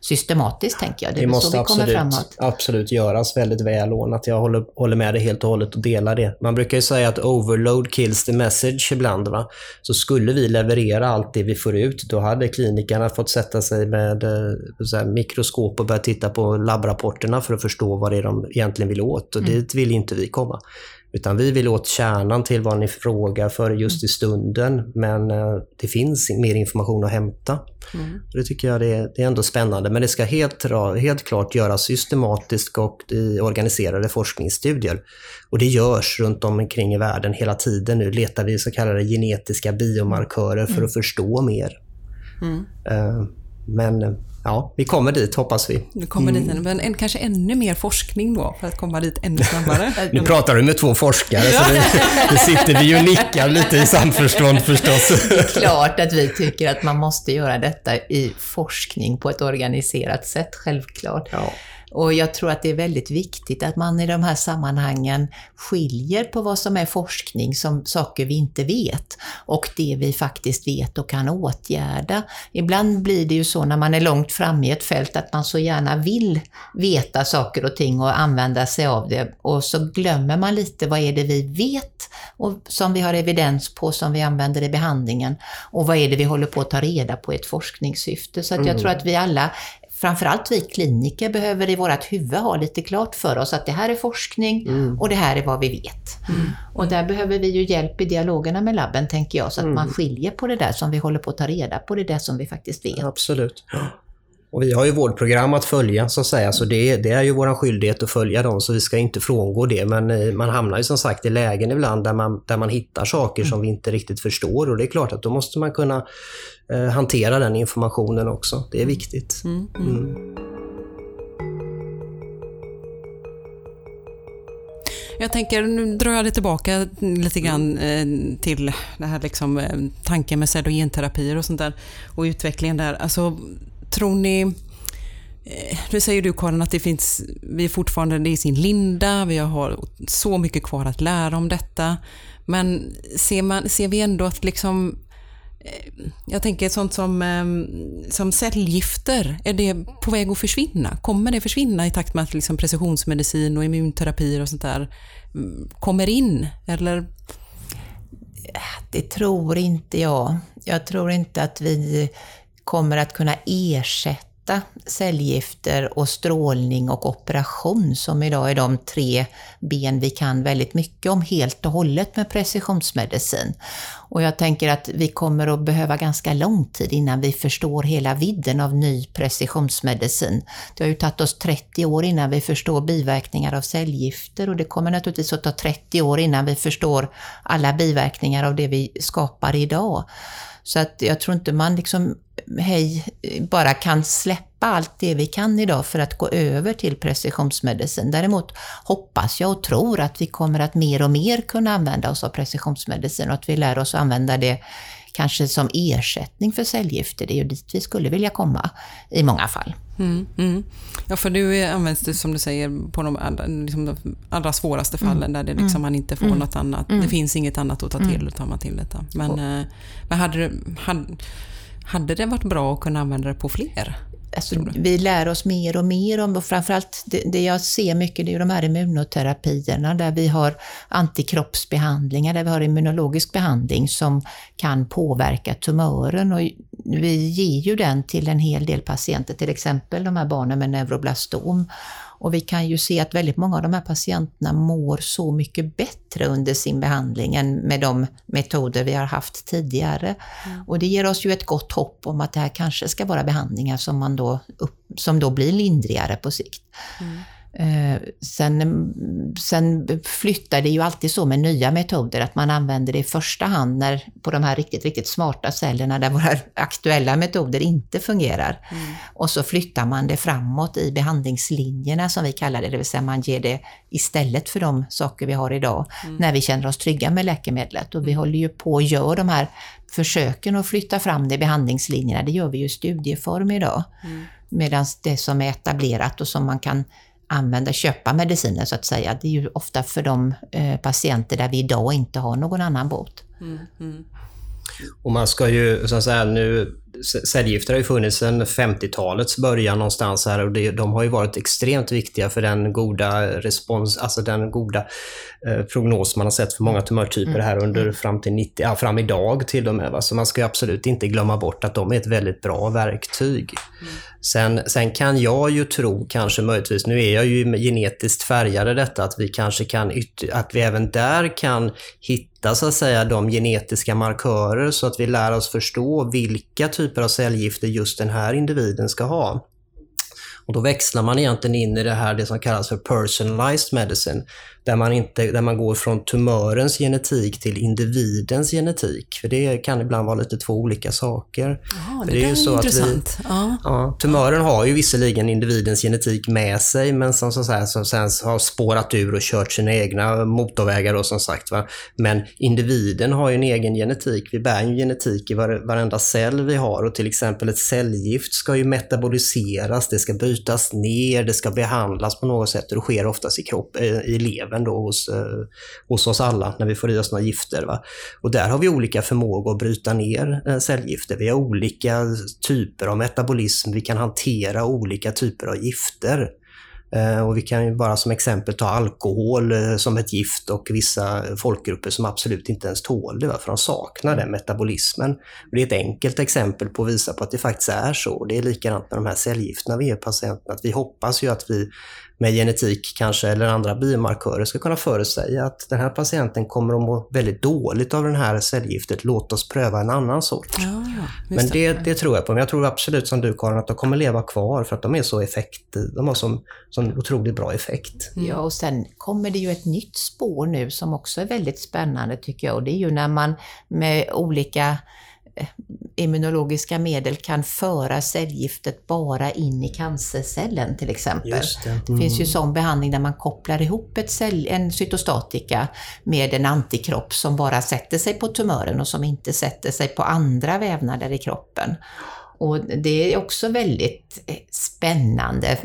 systematiskt, tänker jag. Det, det måste vi absolut, absolut göras väldigt välordnat. Jag håller, håller med dig helt och hållet och delar det. Man brukar ju säga att overload kills the message ibland. Va? Så skulle vi leverera allt det vi får ut, då hade klinikerna fått sätta sig med eh, här, mikroskop och börja titta på labbrapporterna för att förstå vad det är de egentligen vill åt. Och mm. dit vill inte vi komma. Utan vi vill åt kärnan till vad ni frågar för just i stunden. Men eh, det finns mer information att hämta. Mm. Det tycker jag det är, det är ändå spännande. Men det ska helt, helt klart göras systematiskt och i organiserade forskningsstudier. Och det görs runt omkring i världen hela tiden. Nu letar vi så kallade genetiska biomarkörer för mm. att förstå mer. Mm. Eh, men ja, vi kommer dit hoppas vi. Vi kommer mm. dit, men en, kanske ännu mer forskning då för att komma dit ännu snabbare. nu pratar du med två forskare så nu sitter vi och nickar lite i samförstånd förstås. Det är klart att vi tycker att man måste göra detta i forskning på ett organiserat sätt, självklart. Ja. Och jag tror att det är väldigt viktigt att man i de här sammanhangen skiljer på vad som är forskning som saker vi inte vet och det vi faktiskt vet och kan åtgärda. Ibland blir det ju så när man är långt framme i ett fält att man så gärna vill veta saker och ting och använda sig av det och så glömmer man lite vad är det vi vet och som vi har evidens på som vi använder i behandlingen och vad är det vi håller på att ta reda på i ett forskningssyfte. Så att jag mm. tror att vi alla framförallt vi kliniker behöver i vårt huvud ha lite klart för oss att det här är forskning mm. och det här är vad vi vet. Mm. Och där behöver vi ju hjälp i dialogerna med labben, tänker jag, så att mm. man skiljer på det där som vi håller på att ta reda på, det där som vi faktiskt vet. Absolut. Och vi har ju vårdprogram att följa så att säga, så det, det är ju vår skyldighet att följa dem, så vi ska inte frångå det. Men eh, man hamnar ju som sagt i lägen ibland där man, där man hittar saker mm. som vi inte riktigt förstår och det är klart att då måste man kunna eh, hantera den informationen också. Det är mm. viktigt. Mm. mm. Mm. Jag tänker, nu drar jag det tillbaka lite grann eh, till det här liksom, eh, tanken med cell och genterapier och sånt där och utvecklingen där. Alltså, tror ni... Eh, nu säger du Karin att det finns, vi är fortfarande det är i sin linda, vi har så mycket kvar att lära om detta. Men ser, man, ser vi ändå att liksom eh, jag tänker sånt som, ehm, som cellgifter, är det på väg att försvinna? Kommer det försvinna i takt med att liksom precisionsmedicin och immunterapier och sånt där mm, kommer in? Eller? Det tror inte jag. Jag tror inte att vi kommer att kunna ersätta cellgifter och strålning och operation som idag är de tre ben vi kan väldigt mycket om helt och hållet med precisionsmedicin. Och jag tänker att vi kommer att behöva ganska lång tid innan vi förstår hela vidden av ny precisionsmedicin. Det har ju tagit oss 30 år innan vi förstår biverkningar av cellgifter och det kommer naturligtvis att ta 30 år innan vi förstår alla biverkningar av det vi skapar idag. Så att jag tror inte man liksom, hej, bara kan släppa allt det vi kan idag för att gå över till precisionsmedicin. Däremot hoppas jag och tror att vi kommer att mer och mer kunna använda oss av precisionsmedicin och att vi lär oss att använda det kanske som ersättning för cellgifter. Det är ju dit vi skulle vilja komma i många fall. Mm, mm. Ja, för nu används det som du säger på de allra, liksom de allra svåraste mm. fallen mm. där det liksom mm. man inte får mm. något annat. Det finns inget annat att ta till, tar man till detta. Men, oh. men hade, hade, hade det varit bra att kunna använda det på fler? Alltså, vi lär oss mer och mer om, och framförallt det, det jag ser mycket, det är de här immunoterapierna där vi har antikroppsbehandlingar, där vi har immunologisk behandling som kan påverka tumören. Och vi ger ju den till en hel del patienter, till exempel de här barnen med neuroblastom. Och vi kan ju se att väldigt många av de här patienterna mår så mycket bättre under sin behandling än med de metoder vi har haft tidigare. Mm. Och det ger oss ju ett gott hopp om att det här kanske ska vara behandlingar som, man då, som då blir lindrigare på sikt. Mm. Eh, sen, sen flyttar det ju alltid så med nya metoder att man använder det i första hand när, på de här riktigt, riktigt smarta cellerna där våra aktuella metoder inte fungerar. Mm. Och så flyttar man det framåt i behandlingslinjerna som vi kallar det, det vill säga man ger det istället för de saker vi har idag mm. när vi känner oss trygga med läkemedlet. Och vi mm. håller ju på och gör de här försöken att flytta fram det i behandlingslinjerna, det gör vi ju i studieform idag. Mm. Medan det som är etablerat och som man kan använda, köpa mediciner så att säga. Det är ju ofta för de eh, patienter där vi idag inte har någon annan bot. Mm, mm. Och man ska ju, så att säga, nu, cellgifter har ju funnits sedan 50-talets början någonstans här och det, de har ju varit extremt viktiga för den goda respons, alltså den goda eh, prognos man har sett för många tumörtyper mm. här under fram till 90, ja, fram idag till och med. Va? Så man ska absolut inte glömma bort att de är ett väldigt bra verktyg. Mm. Sen, sen kan jag ju tro, kanske möjligtvis, nu är jag ju genetiskt färgad i detta, att vi kanske kan, att vi även där kan hitta så att säga de genetiska markörer så att vi lär oss förstå vilka typer av cellgifter just den här individen ska ha. Och då växlar man egentligen in i det här, det som kallas för personalized medicine. Där man, inte, där man går från tumörens genetik till individens genetik. För det kan ibland vara lite två olika saker. Jaha, det, det är ju så intressant. Att vi, ja. Ja, tumören har ju visserligen individens genetik med sig, men som, som, så som sen har spårat ur och kört sina egna motorvägar och som sagt. Va? Men individen har ju en egen genetik. Vi bär ju genetik i var, varenda cell vi har och till exempel ett cellgift ska ju metaboliseras, det ska bytas ner, det ska behandlas på något sätt och det sker oftast i, kropp, eh, i levern även då hos, eh, hos oss alla när vi får i oss några gifter. Va? Och där har vi olika förmågor att bryta ner eh, cellgifter. Vi har olika typer av metabolism. Vi kan hantera olika typer av gifter. Eh, och vi kan ju bara som exempel ta alkohol eh, som ett gift och vissa folkgrupper som absolut inte ens tål det, för de saknar den metabolismen. Det är ett enkelt exempel på att visa på att det faktiskt är så. Det är likadant med de här cellgifterna vi ger patienterna. Att vi hoppas ju att vi med genetik kanske eller andra biomarkörer ska kunna förutsäga att den här patienten kommer att må väldigt dåligt av det här cellgiftet. Låt oss pröva en annan sort. Ja, Men det, det, tror jag på. Men jag tror absolut som du Karin att de kommer leva kvar för att de är så effekt, de har sån, sån otroligt bra effekt. Mm. Ja, och sen kommer det ju ett nytt spår nu som också är väldigt spännande tycker jag. Och det är ju när man med olika immunologiska medel kan föra cellgiftet bara in i cancercellen till exempel. Det. Mm. det. finns ju sån behandling där man kopplar ihop ett cell, en cytostatika med en antikropp som bara sätter sig på tumören och som inte sätter sig på andra vävnader i kroppen. Och det är också väldigt eh, spännande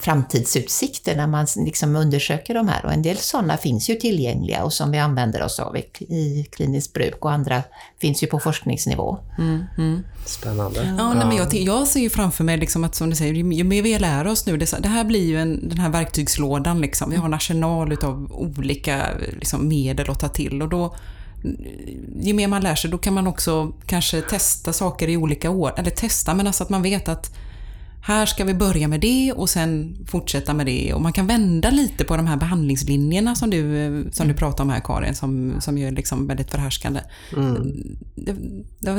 framtidsutsikter när man liksom undersöker de här. Och en del sådana finns ju tillgängliga och som vi använder oss av i kliniskt bruk och andra finns ju på forskningsnivå. Mm, mm. Spännande. Ja, nej, men jag, jag ser ju framför mig liksom att, som du säger, ju mer vi lär oss nu, det, det här blir ju en, den här verktygslådan. Liksom. Vi har en arsenal av olika liksom, medel att ta till och då ju mer man lär sig, då kan man också kanske testa saker i olika år. Eller testa, men alltså att man vet att här ska vi börja med det och sen fortsätta med det. Och man kan vända lite på de här behandlingslinjerna som du, som du pratar om här Karin, som, som är liksom väldigt förhärskande. Mm.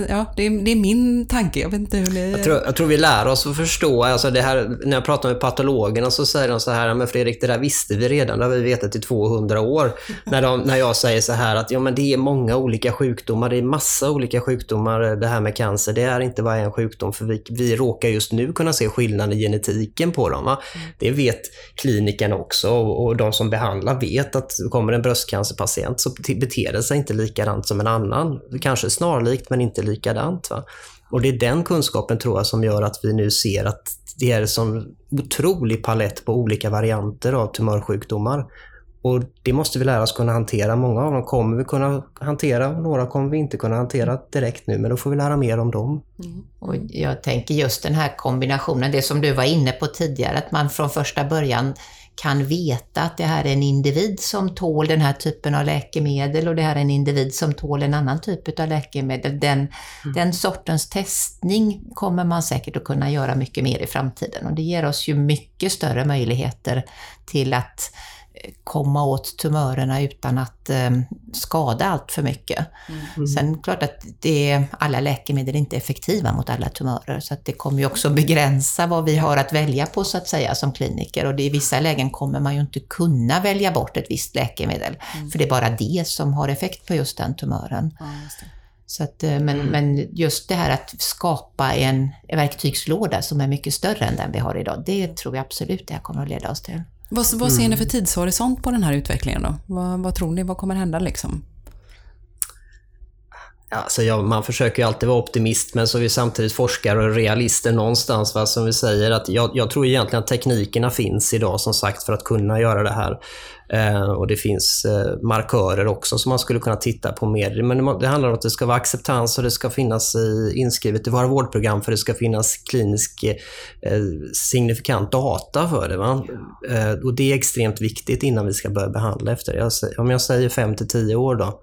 Ja, det, är, det är min tanke, jag vet inte hur det... Jag tror, jag tror vi lär oss att förstå, alltså det här, när jag pratar med patologerna så säger de så här, men Fredrik, det där visste vi redan, det har vi vetat i 200 år. när, de, när jag säger så här att ja, men det är många olika sjukdomar, det är massa olika sjukdomar det här med cancer. Det är inte bara en sjukdom, för vi, vi råkar just nu kunna se skillnad i genetiken på dem. Mm. Det vet klinikerna också och, och de som behandlar vet att kommer en bröstcancerpatient så beter det sig inte likadant som en annan. Kanske snarlikt men inte likadant. Va? Och det är den kunskapen tror jag som gör att vi nu ser att det är en sån otrolig palett på olika varianter av tumörsjukdomar. Och det måste vi lära oss kunna hantera. Många av dem kommer vi kunna hantera, några kommer vi inte kunna hantera direkt nu, men då får vi lära mer om dem. Mm. Och jag tänker just den här kombinationen, det som du var inne på tidigare, att man från första början kan veta att det här är en individ som tål den här typen av läkemedel och det här är en individ som tål en annan typ av läkemedel. Den, mm. den sortens testning kommer man säkert att kunna göra mycket mer i framtiden och det ger oss ju mycket större möjligheter till att komma åt tumörerna utan att eh, skada allt för mycket. Mm. Sen klart att det, alla läkemedel är inte effektiva mot alla tumörer, så att det kommer ju också begränsa vad vi har att välja på så att säga som kliniker. Och det, i vissa lägen kommer man ju inte kunna välja bort ett visst läkemedel, mm. för det är bara det som har effekt på just den tumören. Ja, så att, eh, men, mm. men just det här att skapa en verktygslåda som är mycket större än den vi har idag, det tror jag absolut det här kommer att leda oss till. Vad, vad ser ni för tidshorisont på den här utvecklingen då? Vad, vad tror ni, vad kommer hända liksom? Alltså ja, man försöker ju alltid vara optimist, men så är vi samtidigt forskare och realister någonstans. Va? Som vi säger, att jag, jag, tror egentligen att teknikerna finns idag som sagt för att kunna göra det här. Eh, och det finns eh, markörer också som man skulle kunna titta på mer. Men det, det handlar om att det ska vara acceptans och det ska finnas i, inskrivet i våra vårdprogram för det ska finnas klinisk eh, signifikant data för det. Va? Eh, och det är extremt viktigt innan vi ska börja behandla efter det. Jag, om jag säger 5 till 10 år då,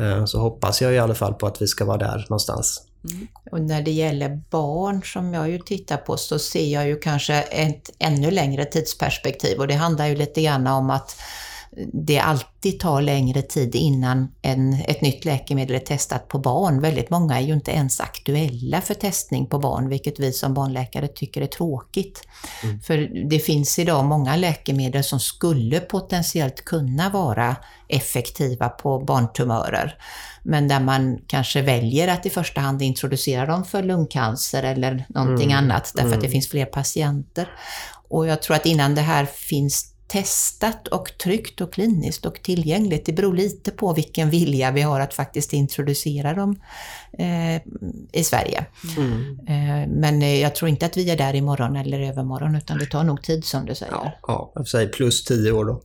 Eh, så hoppas jag i alla fall på att vi ska vara där någonstans. Mm. Och när det gäller barn som jag ju tittar på så ser jag ju kanske ett ännu längre tidsperspektiv och det handlar ju lite grann om att det alltid tar längre tid innan en, ett nytt läkemedel är testat på barn. Väldigt många är ju inte ens aktuella för testning på barn, vilket vi som barnläkare tycker är tråkigt. Mm. För det finns idag många läkemedel som skulle potentiellt kunna vara effektiva på barntumörer, men där man kanske väljer att i första hand introducera dem för lungcancer eller någonting mm. annat, därför mm. att det mm. finns fler patienter. Och jag tror att innan det här finns testat och tryggt och kliniskt och tillgängligt. Det beror lite på vilken vilja vi har att faktiskt introducera dem eh, i Sverige. Mm. Eh, men jag tror inte att vi är där imorgon eller övermorgon, utan det tar nog tid som du säger. Ja, ja säger plus tio år då.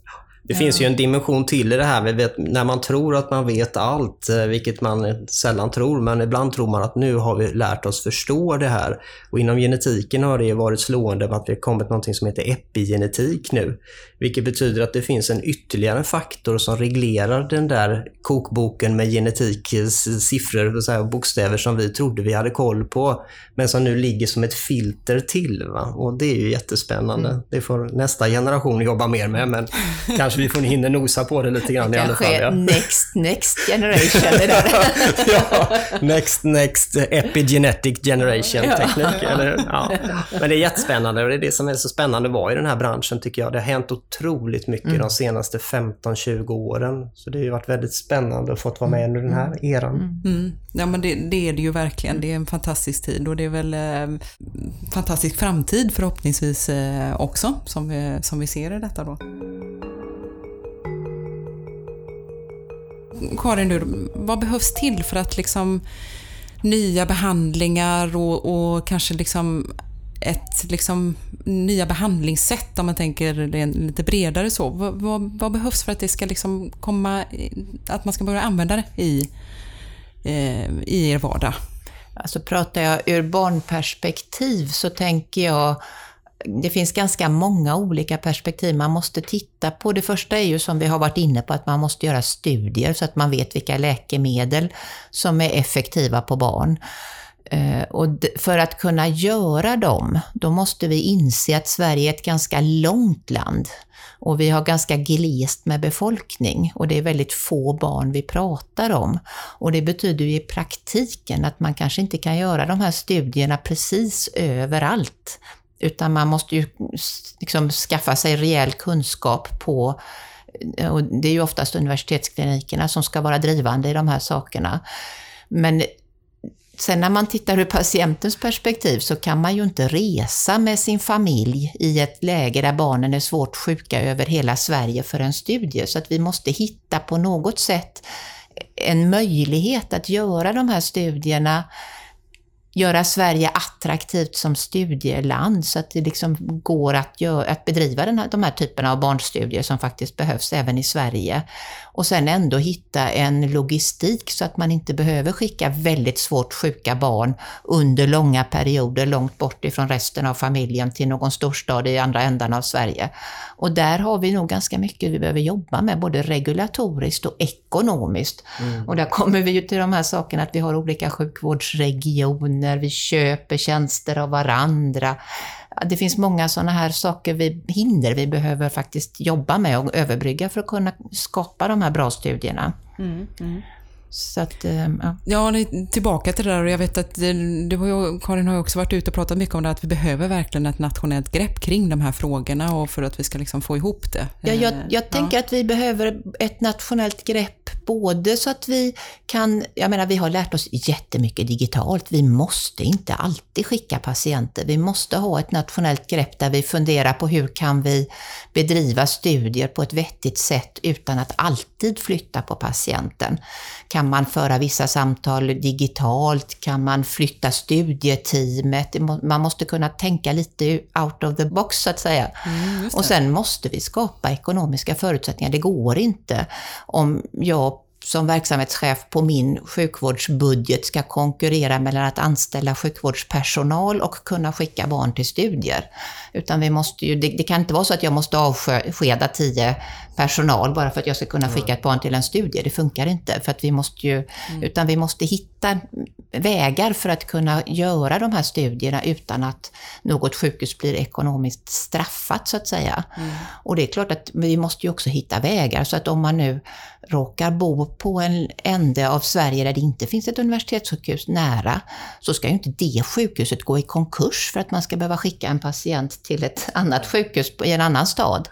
Det finns ju en dimension till i det här. Vet, när man tror att man vet allt, eh, vilket man sällan tror, men ibland tror man att nu har vi lärt oss förstå det här. Och inom genetiken har det varit slående att det har kommit något som heter epigenetik nu. Vilket betyder att det finns en ytterligare faktor som reglerar den där kokboken med genetik, siffror och bokstäver som vi trodde vi hade koll på, men som nu ligger som ett filter till. Va? Och det är ju jättespännande. Mm. Det får nästa generation jobba mer med, men kanske vi får hinna nosa på det lite grann i alla fall. Ja. next, next generation det där. ja, next, next epigenetic generation teknik. Eller, ja. Men det är jättespännande och det är det som är så spännande att vara i den här branschen tycker jag. Det har hänt otroligt mycket mm. de senaste 15-20 åren. Så det har ju varit väldigt spännande att få vara med under den här mm. eran. Mm. mm. Ja men det, det, är det ju verkligen. Det är en fantastisk tid och det är väl eh, fantastisk framtid förhoppningsvis eh, också som vi, som vi ser i detta då. Karin, du, vad behövs till för att liksom nya behandlingar och, och kanske liksom ett liksom, nya behandlingssätt om man tänker lite bredare så. Vad, vad, vad, behövs för att det ska liksom komma, att man ska börja använda det i, eh, i er vardag? Alltså pratar jag ur barnperspektiv så tänker jag det finns ganska många olika perspektiv man måste titta på. Det första är ju som vi har varit inne på att man måste göra studier så att man vet vilka läkemedel som är effektiva på barn. Eh, och för att kunna göra dem, då måste vi inse att Sverige är ett ganska långt land och vi har ganska glest med befolkning och det är väldigt få barn vi pratar om. Och det betyder ju i praktiken att man kanske inte kan göra de här studierna precis överallt, utan man måste ju liksom skaffa sig rejäl kunskap på och det är ju oftast universitetsklinikerna som ska vara drivande i de här sakerna. Men Sen när man tittar ur patientens perspektiv så kan man ju inte resa med sin familj i ett läge där barnen är svårt sjuka över hela Sverige för en studie. Så att vi måste hitta på något sätt en möjlighet att göra de här studierna göra Sverige attraktivt som studieland så att det liksom går att, gör, att bedriva den här, de här typerna av barnstudier som faktiskt behövs även i Sverige. Och sen ändå hitta en logistik så att man inte behöver skicka väldigt svårt sjuka barn under långa perioder långt bort ifrån resten av familjen till någon storstad i andra ändan av Sverige. Och där har vi nog ganska mycket vi behöver jobba med, både regulatoriskt och ekonomiskt. Mm. Och där kommer vi ju till de här sakerna att vi har olika sjukvårdsregioner, vi köper tjänster av varandra. Det finns många sådana här saker, vi, hinder vi behöver faktiskt jobba med och överbrygga för att kunna skapa de här bra studierna. Mm, mm. Så att, eh, ja. ja, tillbaka till det där och jag vet att du och Karin har också varit ute och pratat mycket om det att vi behöver verkligen ett nationellt grepp kring de här frågorna och för att vi ska liksom få ihop det. Ja, jag, jag ja. tänker att vi behöver ett nationellt grepp både så att vi kan, jag menar vi har lärt oss jättemycket digitalt. Vi måste inte alltid skicka patienter. Vi måste ha ett nationellt grepp där vi funderar på hur kan vi bedriva studier på ett vettigt sätt utan att alltid flytta på patienten. Kan man föra vissa samtal digitalt? Kan man flytta studieteamet? Man måste kunna tänka lite out of the box så att säga. Mm, och sen måste vi skapa ekonomiska förutsättningar. Det går inte om jag som verksamhetschef på min sjukvårdsbudget ska konkurrera mellan att anställa sjukvårdspersonal och kunna skicka barn till studier. Utan vi måste ju, det, det kan inte vara så att jag måste avskeda tio personal bara för att jag ska kunna skicka ett barn till en studie. Det funkar inte. För att vi måste ju, mm. Utan vi måste hitta vägar för att kunna göra de här studierna utan att något sjukhus blir ekonomiskt straffat så att säga. Mm. Och det är klart att vi måste ju också hitta vägar så att om man nu råkar bo på en ände av Sverige där det inte finns ett universitetssjukhus nära, så ska ju inte det sjukhuset gå i konkurs för att man ska behöva skicka en patient till ett annat sjukhus i en annan stad.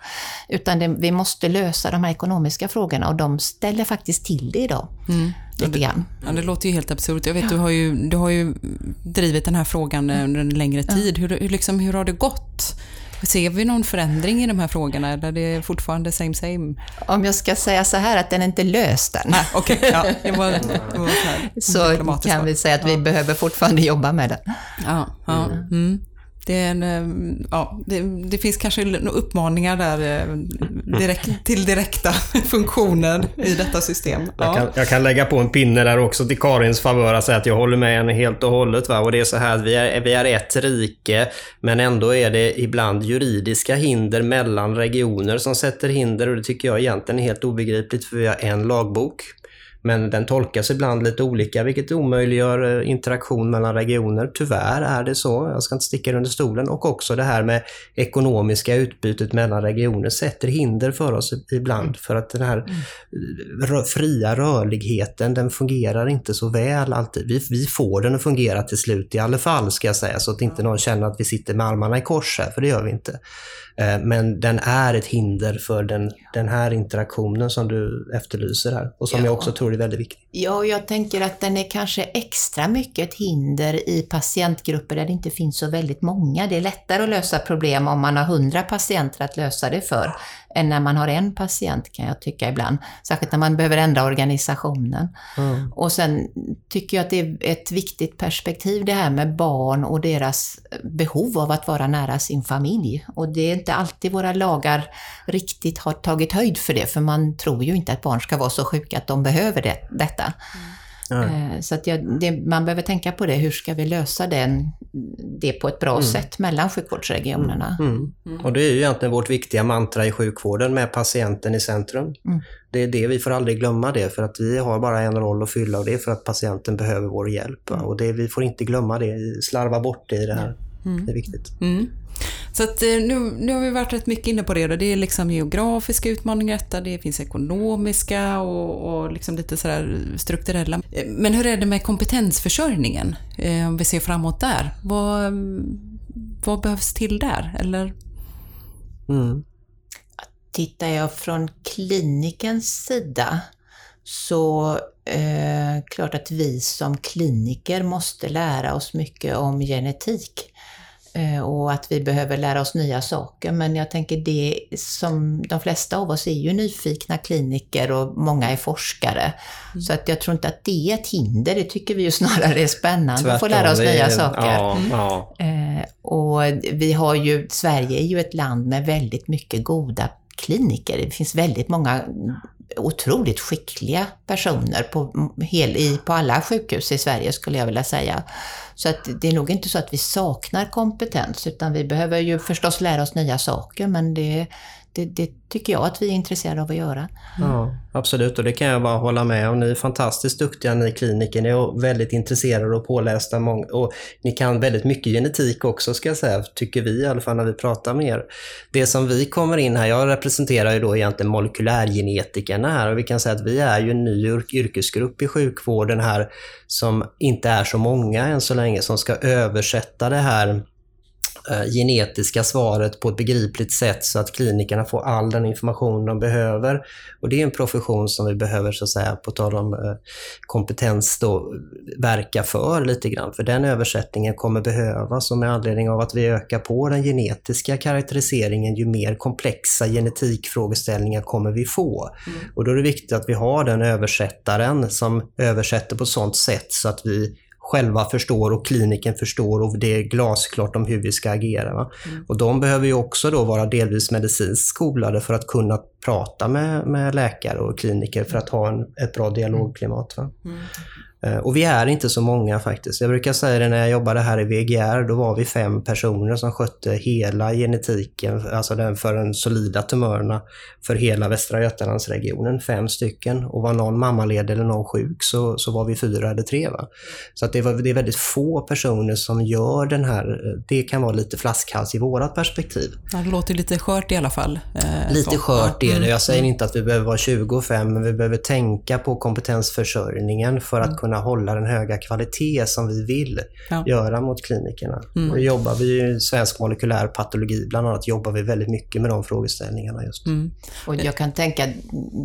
Utan det, vi måste lösa de här ekonomiska frågorna och de ställer faktiskt till det idag. Mm. Lite grann. Ja, det låter ju helt absurt. Jag vet, ja. du, har ju, du har ju drivit den här frågan under en längre tid. Hur, hur, liksom, hur har det gått? Ser vi någon förändring i de här frågorna eller är det fortfarande same same? Om jag ska säga så här att den är inte löst än. Ah, okay. ja, det var, det var så, så kan vi säga att vi ja. behöver fortfarande jobba med den. Ja, ja. Mm. Det, en, eh, ja, det, det, finns kanske uppmaningar där eh, direkt, till direkta funktioner i detta system. Ja. Jag, kan, jag, kan, lägga på en pinne där också till Karins favör att säga att jag håller med henne helt och hållet. Va? Och det är så här att vi är, vi är ett rike, men ändå är det ibland juridiska hinder mellan regioner som sätter hinder och det tycker jag egentligen är helt obegripligt för vi har en lagbok. Men den tolkas ibland lite olika vilket omöjliggör eh, interaktion mellan regioner. Tyvärr är det så, jag ska inte sticka under stolen. Och också det här med ekonomiska utbytet mellan regioner sätter hinder för oss ibland. För att den här mm. fria rörligheten, den fungerar inte så väl alltid. Vi, vi får den att fungera till slut i alla fall, ska jag säga. Så att inte någon känner att vi sitter med armarna i kors här, för det gör vi inte. Eh, men den är ett hinder för den, den här interaktionen som du efterlyser här och som ja. jag också tror är väldigt viktig. Ja, jag tänker att den är kanske extra mycket ett hinder i patientgrupper där det inte finns så väldigt många. Det är lättare att lösa problem om man har hundra patienter att lösa det för än när man har en patient kan jag tycka ibland. Särskilt när man behöver ändra organisationen. Mm. Och sen tycker jag att det är ett viktigt perspektiv det här med barn och deras behov av att vara nära sin familj. Och det är inte alltid våra lagar riktigt har tagit höjd för det, för man tror ju inte att barn ska vara så sjuka att de behöver det, detta. Mm. Mm. Så att jag, det, man behöver tänka på det, hur ska vi lösa den, det på ett bra mm. sätt mellan sjukvårdsregionerna. Mm. mm. mm. Och det är ju egentligen vårt viktiga mantra i sjukvården med patienten i centrum. Mm. Det är det, vi får aldrig glömma det, för att vi har bara en roll att fylla och det är för att patienten behöver vår hjälp. Och det, vi får inte glömma det, slarva bort det i det här. Det är viktigt. Så att, eh, nu, nu har vi varit rätt mycket inne på det. Det är liksom geografiska utmaningar detta, det finns ekonomiska och, och liksom lite sådär strukturella. Eh, men hur är det med kompetensförsörjningen? Eh, om vi ser framåt där. Vad, vad behövs till där? Eller? Mm. Tittar jag från klinikens sida så eh, klart att vi som kliniker måste lära oss mycket om genetik. Eh, och att vi behöver lära oss nya saker. Men jag tänker det som de flesta av oss är ju nyfikna kliniker och många är forskare. Mm. Så att jag tror inte att det är ett hinder. Det tycker vi ju snarare är spännande Tvärtom, att få lära oss nya är, saker. Ja, ja. Eh, och vi har ju, Sverige är ju ett land med väldigt mycket goda kliniker. Det finns väldigt många otroligt skickliga personer på, hel, i, på alla sjukhus i Sverige skulle jag vilja säga. Så att det är nog inte så att vi saknar kompetens utan vi behöver ju förstås lära oss nya saker men det, det, det, tycker jag att vi är intresserade av att göra. Mm. Ja, absolut och det kan jag bara hålla med om. Ni är fantastiskt duktiga ni kliniker. Ni är väldigt intresserade och pålästa. Och ni kan väldigt mycket genetik också ska jag säga, tycker vi i alla fall när vi pratar med er. Det som vi kommer in här, jag representerar ju då egentligen molekylärgenetikerna här och vi kan säga att vi är ju en ny yrkesgrupp i sjukvården här som inte är så många än så länge som ska översätta det här genetiska svaret på ett begripligt sätt så att klinikerna får all den information de behöver. Och Det är en profession som vi behöver, så att säga, på tal om eh, kompetens, då, verka för lite grann. För den översättningen kommer behövas och med anledning av att vi ökar på den genetiska karaktäriseringen, ju mer komplexa genetikfrågeställningar kommer vi få. Mm. Och Då är det viktigt att vi har den översättaren som översätter på sånt sätt så att vi själva förstår och kliniken förstår och det är glasklart om hur vi ska agera. Mm. Och de behöver ju också då vara delvis medicinskt skolade för att kunna prata med, med läkare och kliniker för att ha en, ett bra dialogklimat. Mm. Eh, och vi är inte så många faktiskt. Jag brukar säga det när jag jobbade här i VGR, då var vi fem personer som skötte hela genetiken, alltså den för de solida tumörerna för hela Västra Götalandsregionen, fem stycken. Och var någon mammaledig eller någon sjuk så, så var vi fyra eller tre. Va? Så att det, var, det är väldigt få personer som gör den här, det kan vara lite flaskhals i vårat perspektiv. Det låter lite skört i alla fall. Eh, lite så. skört är det. Mm. Jag säger inte att vi behöver vara 25, men vi behöver tänka på kompetensförsörjningen för att kunna kunna hålla den höga kvalitet som vi vill ja. göra mot klinikerna. Mm. Nu jobbar vi i svensk molekylär patologi, bland annat jobbar vi väldigt mycket med de frågeställningarna just. Mm. Och jag kan tänka,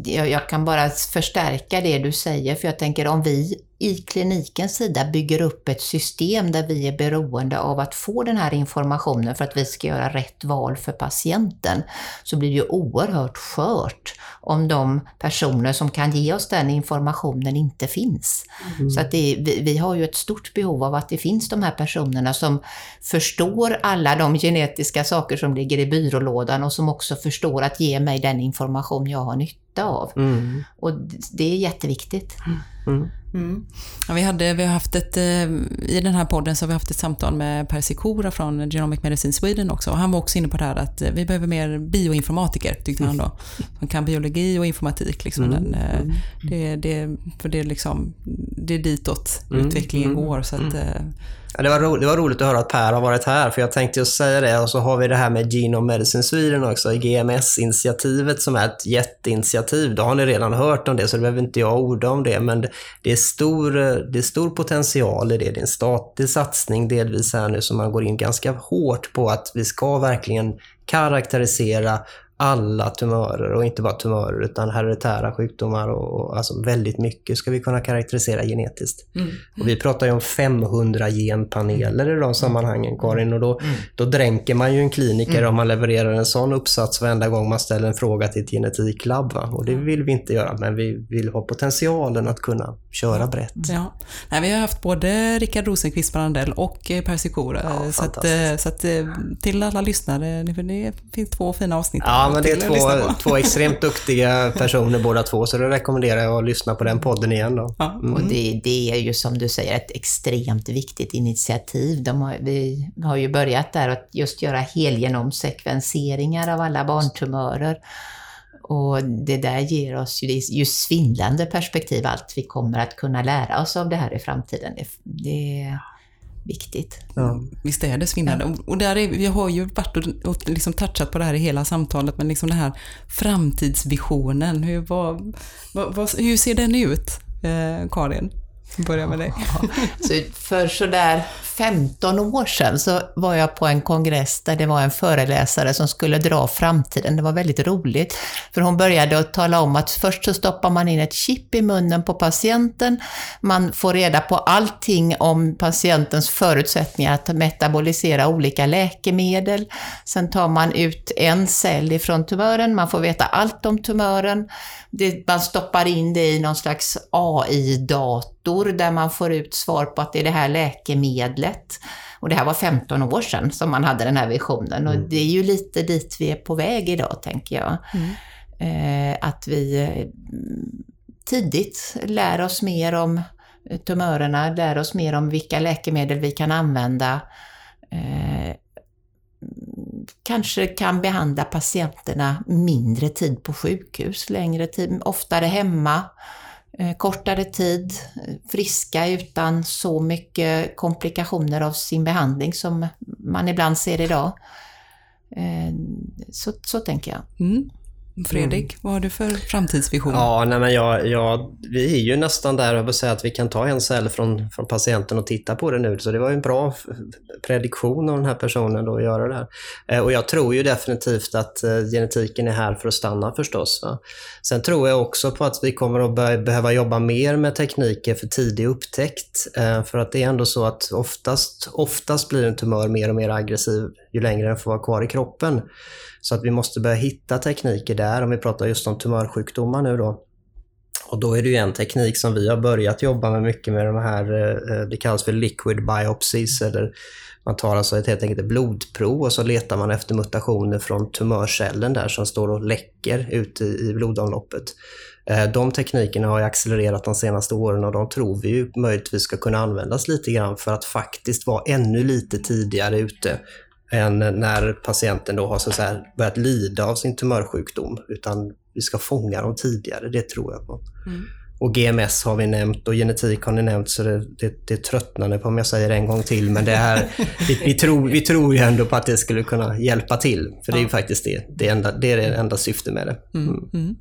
jag kan bara förstärka det du säger, för jag tänker om vi i klinikens sida bygger upp ett system där vi är beroende av att få den här informationen för att vi ska göra rätt val för patienten, så blir det ju oerhört skört om de personer som kan ge oss den informationen inte finns. Mm. Så att det, vi, vi, har ju ett stort behov av att det finns de här personerna som förstår alla de genetiska saker som ligger i byrålådan och som också förstår att ge mig den information jag har nytta av. Mm. Och det är jätteviktigt. Mm. Mm. Ja, vi, hade, vi har haft ett, eh, I den här podden så har vi haft ett samtal med Per Sikora från Genomic Medicine Sweden också. Och han var också inne på det här att eh, vi behöver mer bioinformatiker, tyckte han då. Som kan biologi och informatik. Liksom. Mm. Den, eh, mm. det, det, för det, är liksom, det är ditåt mm. utvecklingen mm. går. Så att, Ja, det, var ro, det var roligt att höra att Per har varit här, för jag tänkte just säga det. Och så har vi det här med Genome Medicine Sweden också, GMS-initiativet som är ett jätteinitiativ. Då har ni redan hört om det, så det behöver inte jag orda om det. Men det är stor, det är stor potential i det. Det är en statlig satsning delvis här nu, som man går in ganska hårt på att vi ska verkligen karaktärisera alla tumörer och inte bara tumörer utan hereditära sjukdomar och, och alltså väldigt mycket ska vi kunna karaktärisera genetiskt. Mm. Och vi pratar ju om 500 genpaneler i de sammanhangen Karin och då, mm. då dränker man ju en kliniker mm. om man levererar en sån uppsats varenda gång man ställer en fråga till ett genetiklabb. Va? Och det vill vi inte göra men vi vill ha potentialen att kunna köra brett. Ja. Nej, vi har haft både Rickard Rosenqvist Brandell och eh, Per Sikora. Ja, så, att, eh, så att, eh, till alla lyssnare, det finns två fina avsnitt. Ja, men det är två, två extremt duktiga personer båda två, så då rekommenderar jag att lyssna på den podden igen. Då. Mm. Och det, det, är ju som du säger ett extremt viktigt initiativ. De har, vi har ju börjat där att just göra helgenomsekvenseringar av alla barntumörer. Och det där ger oss ju, det är ju svindlande perspektiv allt vi kommer att kunna lära oss av det här i framtiden. Det, det viktigt. Ja. Visst är det svindlande. Ja. Och där är, vi har ju varit och, och liksom touchat på det här i hela samtalet, men liksom den här framtidsvisionen, hur, vad, vad, hur ser den ut, eh, Karin? Börja med dig. så för sådär 15 år sedan så var jag på en kongress där det var en föreläsare som skulle dra framtiden. Det var väldigt roligt. För hon började att tala om att först så stoppar man in ett chip i munnen på patienten. Man får reda på allting om patientens förutsättningar att metabolisera olika läkemedel. Sen tar man ut en cell ifrån tumören. Man får veta allt om tumören. Man stoppar in det i någon slags AI-dator där man får ut svar på att det är det här läkemedlet. Och det här var 15 år sedan som man hade den här visionen och mm. det är ju lite dit vi är på väg idag, tänker jag. Mm. Eh, att vi eh, tidigt lär oss mer om tumörerna, lär oss mer om vilka läkemedel vi kan använda. Eh, kanske kan behandla patienterna mindre tid på sjukhus, längre tid, oftare hemma, eh, Eh, kortare tid, friska utan så mycket komplikationer av sin behandling som man ibland ser idag. Eh, så, så tänker jag. Mm. Fredrik, mm. vad har du för framtidsvision? Ja, nej men jag, jag, vi är ju nästan där, jag vill säga att vi kan ta en cell från, från patienten och titta på det nu. Så det var ju en bra prediktion av den här personen då att göra det här. Eh, och jag tror ju definitivt att eh, genetiken är här för att stanna förstås. Va? Sen tror jag också på att vi kommer att be behöva jobba mer med tekniker för tidig upptäckt. Eh, för att det är ändå så att oftast, oftast blir en tumör mer och mer aggressiv ju längre den får vara kvar i kroppen. Så att vi måste börja hitta tekniker där, om vi pratar just om tumörsjukdomar nu då. Och då är det ju en teknik som vi har börjat jobba med mycket med de här, eh, det kallas för liquid biopsies, eller man tar alltså ett helt enkelt ett blodprov och så letar man efter mutationer från tumörcellen där som står och läcker ut i blodomloppet. Eh, de teknikerna har accelererat de senaste åren och de tror vi ju möjligtvis ska kunna användas lite grann för att faktiskt vara ännu lite tidigare ute än när patienten då har så att börjat lida av sin tumörsjukdom. Utan vi ska fånga dem tidigare, det tror jag på. Mm. Och GMS har vi nämnt och genetik har ni nämnt, så det, det, det tröttnar ni på om jag säger det en gång till. Men det här, vi, vi, tror, vi tror ju ändå på att det skulle kunna hjälpa till. För det är ju faktiskt det. Det, enda, det är det enda syftet med det. Mm. Mm.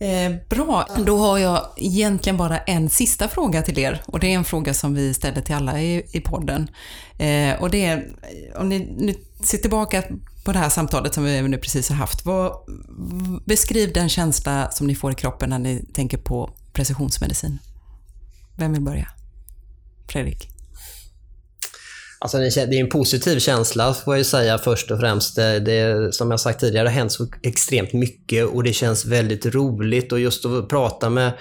Eh, bra, då har jag egentligen bara en sista fråga till er och det är en fråga som vi ställer till alla i, i podden. Eh, och det är, om ni nu ser tillbaka på det här samtalet som vi nu precis har haft, vad, beskriv den känsla som ni får i kroppen när ni tänker på precisionsmedicin. Vem vill börja? Fredrik? Alltså det är en positiv känsla får jag säga först och främst. Det, det, som jag sagt tidigare, det har hänt så extremt mycket och det känns väldigt roligt och just att prata med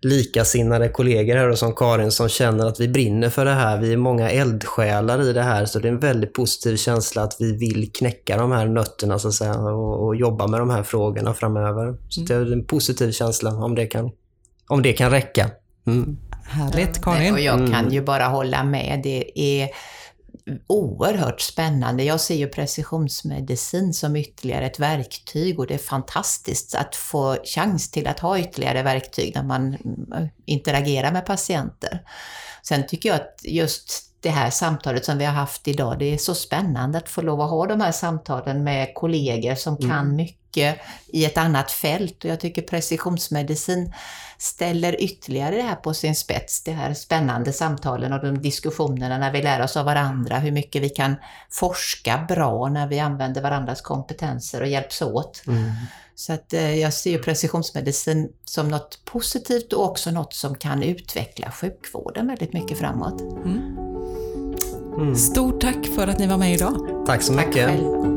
likasinnade kollegor här och som Karin som känner att vi brinner för det här. Vi är många eldsjälar i det här så det är en väldigt positiv känsla att vi vill knäcka de här nötterna så att säga och, och jobba med de här frågorna framöver. Så det är en positiv känsla om det kan, om det kan räcka. Mm. Härligt, Karin. Och jag kan ju bara hålla med. Det är oerhört spännande. Jag ser ju precisionsmedicin som ytterligare ett verktyg och det är fantastiskt att få chans till att ha ytterligare verktyg när man mm, interagerar med patienter. Sen tycker jag att just det här samtalet som vi har haft idag, det är så spännande att få lov att ha de här samtalen med kollegor som mm. kan mycket i ett annat fält och jag tycker precisionsmedicin ställer ytterligare det här på sin spets, de här spännande samtalen och de diskussionerna när vi lär oss av varandra, hur mycket vi kan forska bra när vi använder varandras kompetenser och hjälps åt. Mm. Så att eh, jag ser ju precisionsmedicin som något positivt och också något som kan utveckla sjukvården väldigt mycket framåt. Mm. Mm. Stort tack för att ni var med idag. Tack så mycket. Tack.